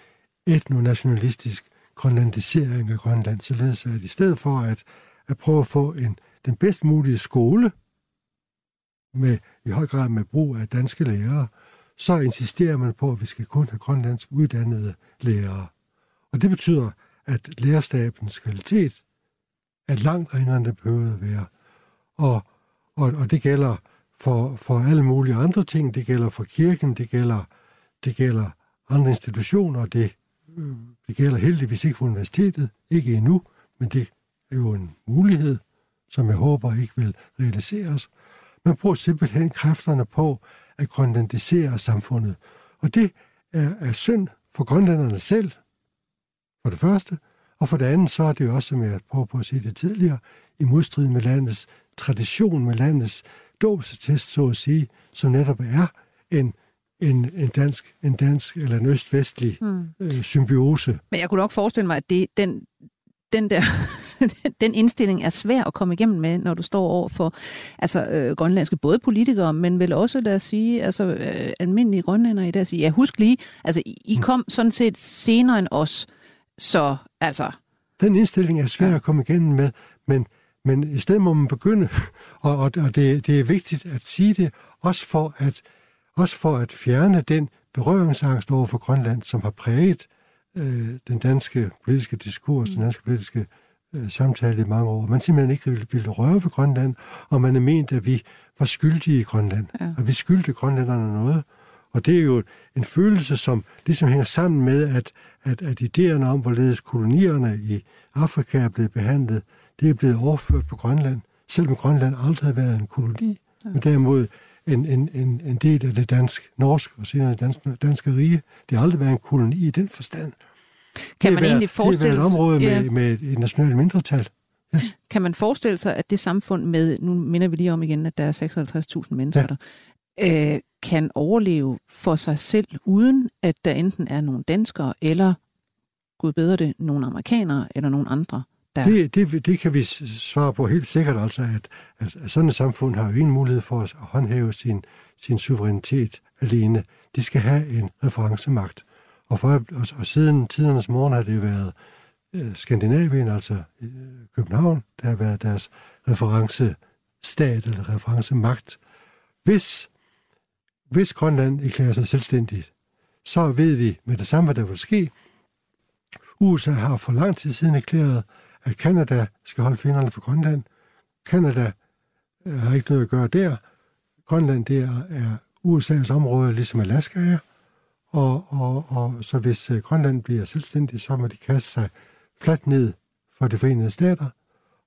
etnonationalistisk grønlandisering af Grønland, således at i stedet for at, at prøve at få en, den bedst mulige skole, med, i høj grad med brug af danske lærere, så insisterer man på, at vi skal kun have grønlandsk uddannede lærere. Og det betyder, at lærerstabens kvalitet er langt ringere, end det behøver at være. Og, og, og det gælder for, for alle mulige andre ting. Det gælder for kirken, det gælder, det gælder andre institutioner, det, øh, det gælder heldigvis ikke for universitetet, ikke endnu, men det er jo en mulighed, som jeg håber ikke vil realiseres. Man bruger simpelthen kræfterne på at grønlandisere samfundet. Og det er, er synd for grønlænderne selv, for det første, og for det andet, så er det jo også, som jeg prøver på at sige det tidligere, i modstrid med landets tradition, med landets dåbsetest, så at sige, som netop er en, en, en dansk, en dansk eller en øst-vestlig mm. øh, symbiose. Men jeg kunne nok forestille mig, at det, den, den der *laughs* den indstilling er svær at komme igennem med, når du står over for altså, øh, grønlandske både politikere, men vel også, lad os sige, altså, øh, almindelige grønlændere i dag siger, ja, husk lige, altså, I mm. kom sådan set senere end os, så altså... Den indstilling er svær ja. at komme igennem med, men, men i stedet må man begynde, *laughs* og, og, og det, det er vigtigt at sige det, også for at, også for at fjerne den berøringsangst over for Grønland, som har præget øh, den danske politiske diskurs, den danske politiske øh, samtale i mange år. Man simpelthen ikke ville, ville røre ved Grønland, og man er ment, at vi var skyldige i Grønland, ja. at vi skyldte grønlænderne noget. Og det er jo en følelse, som ligesom hænger sammen med, at, at, at idéerne om, hvorledes kolonierne i Afrika er blevet behandlet, det er blevet overført på Grønland, selvom Grønland aldrig har været en koloni, ja. men derimod en, en, en, en del af det dansk-norske og senere det danske, rige. Det har aldrig været en koloni i den forstand. Kan man egentlig forestille sig... Det er et område med, ja. med et nationalt mindretal. Ja. Kan man forestille sig, at det samfund med, nu minder vi lige om igen, at der er 56.000 mennesker ja. der, øh, kan overleve for sig selv, uden at der enten er nogle danskere, eller, gud bedre det, nogle amerikanere, eller nogle andre, det, det, det kan vi svare på helt sikkert, altså, at, at sådan et samfund har jo ingen mulighed for at håndhæve sin, sin suverænitet alene. De skal have en referencemagt. Og, for, og, og siden tidernes morgen har det været øh, Skandinavien, altså øh, København, der har været deres referencestat eller referencemagt. Hvis, hvis Grønland erklærer sig selvstændigt, så ved vi med det samme, hvad der vil ske. USA har for lang tid siden erklæret, at Kanada skal holde fingrene for Grønland. Kanada øh, har ikke noget at gøre der. Grønland det er, er USA's område, ligesom Alaska er. Og, og, og så hvis øh, Grønland bliver selvstændig, så må de kaste sig fladt ned for de forenede stater.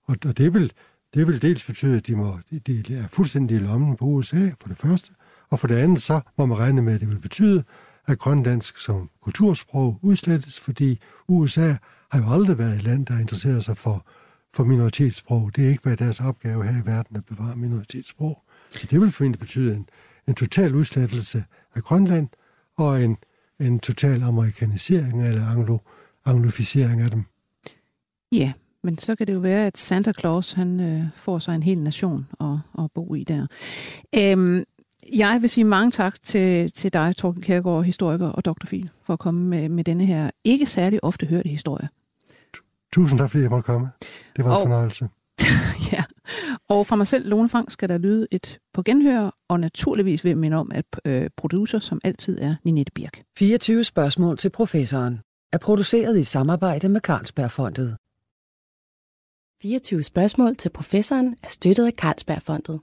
Og, og det, vil, det vil dels betyde, at de, må, de, de er fuldstændig i lommen på USA, for det første. Og for det andet, så må man regne med, at det vil betyde, at grønlandsk som kultursprog udslettes, fordi USA har jo aldrig været et land, der interesserer sig for, for minoritetssprog. Det er ikke været deres opgave her i verden at bevare minoritetssprog. Så det vil formentlig betyde en, en total udslettelse af Grønland, og en, en total amerikanisering eller anglo, anglofisering af dem. Ja, men så kan det jo være, at Santa Claus han øh, får sig en hel nation at, at bo i der. Øhm, jeg vil sige mange tak til, til dig, Torben Kærgaard, historiker og Dr. For at komme med, med denne her ikke særlig ofte hørte historie. Tusind tak, fordi jeg måtte komme. Det var en og, fornøjelse. *laughs* ja, og fra mig selv, Lone Frank, skal der lyde et på genhør, og naturligvis vil jeg minde om, at øh, producer som altid er Ninette Birk. 24 spørgsmål til professoren er produceret i samarbejde med Carlsbergfondet. 24 spørgsmål til professoren er støttet af Carlsbergfondet.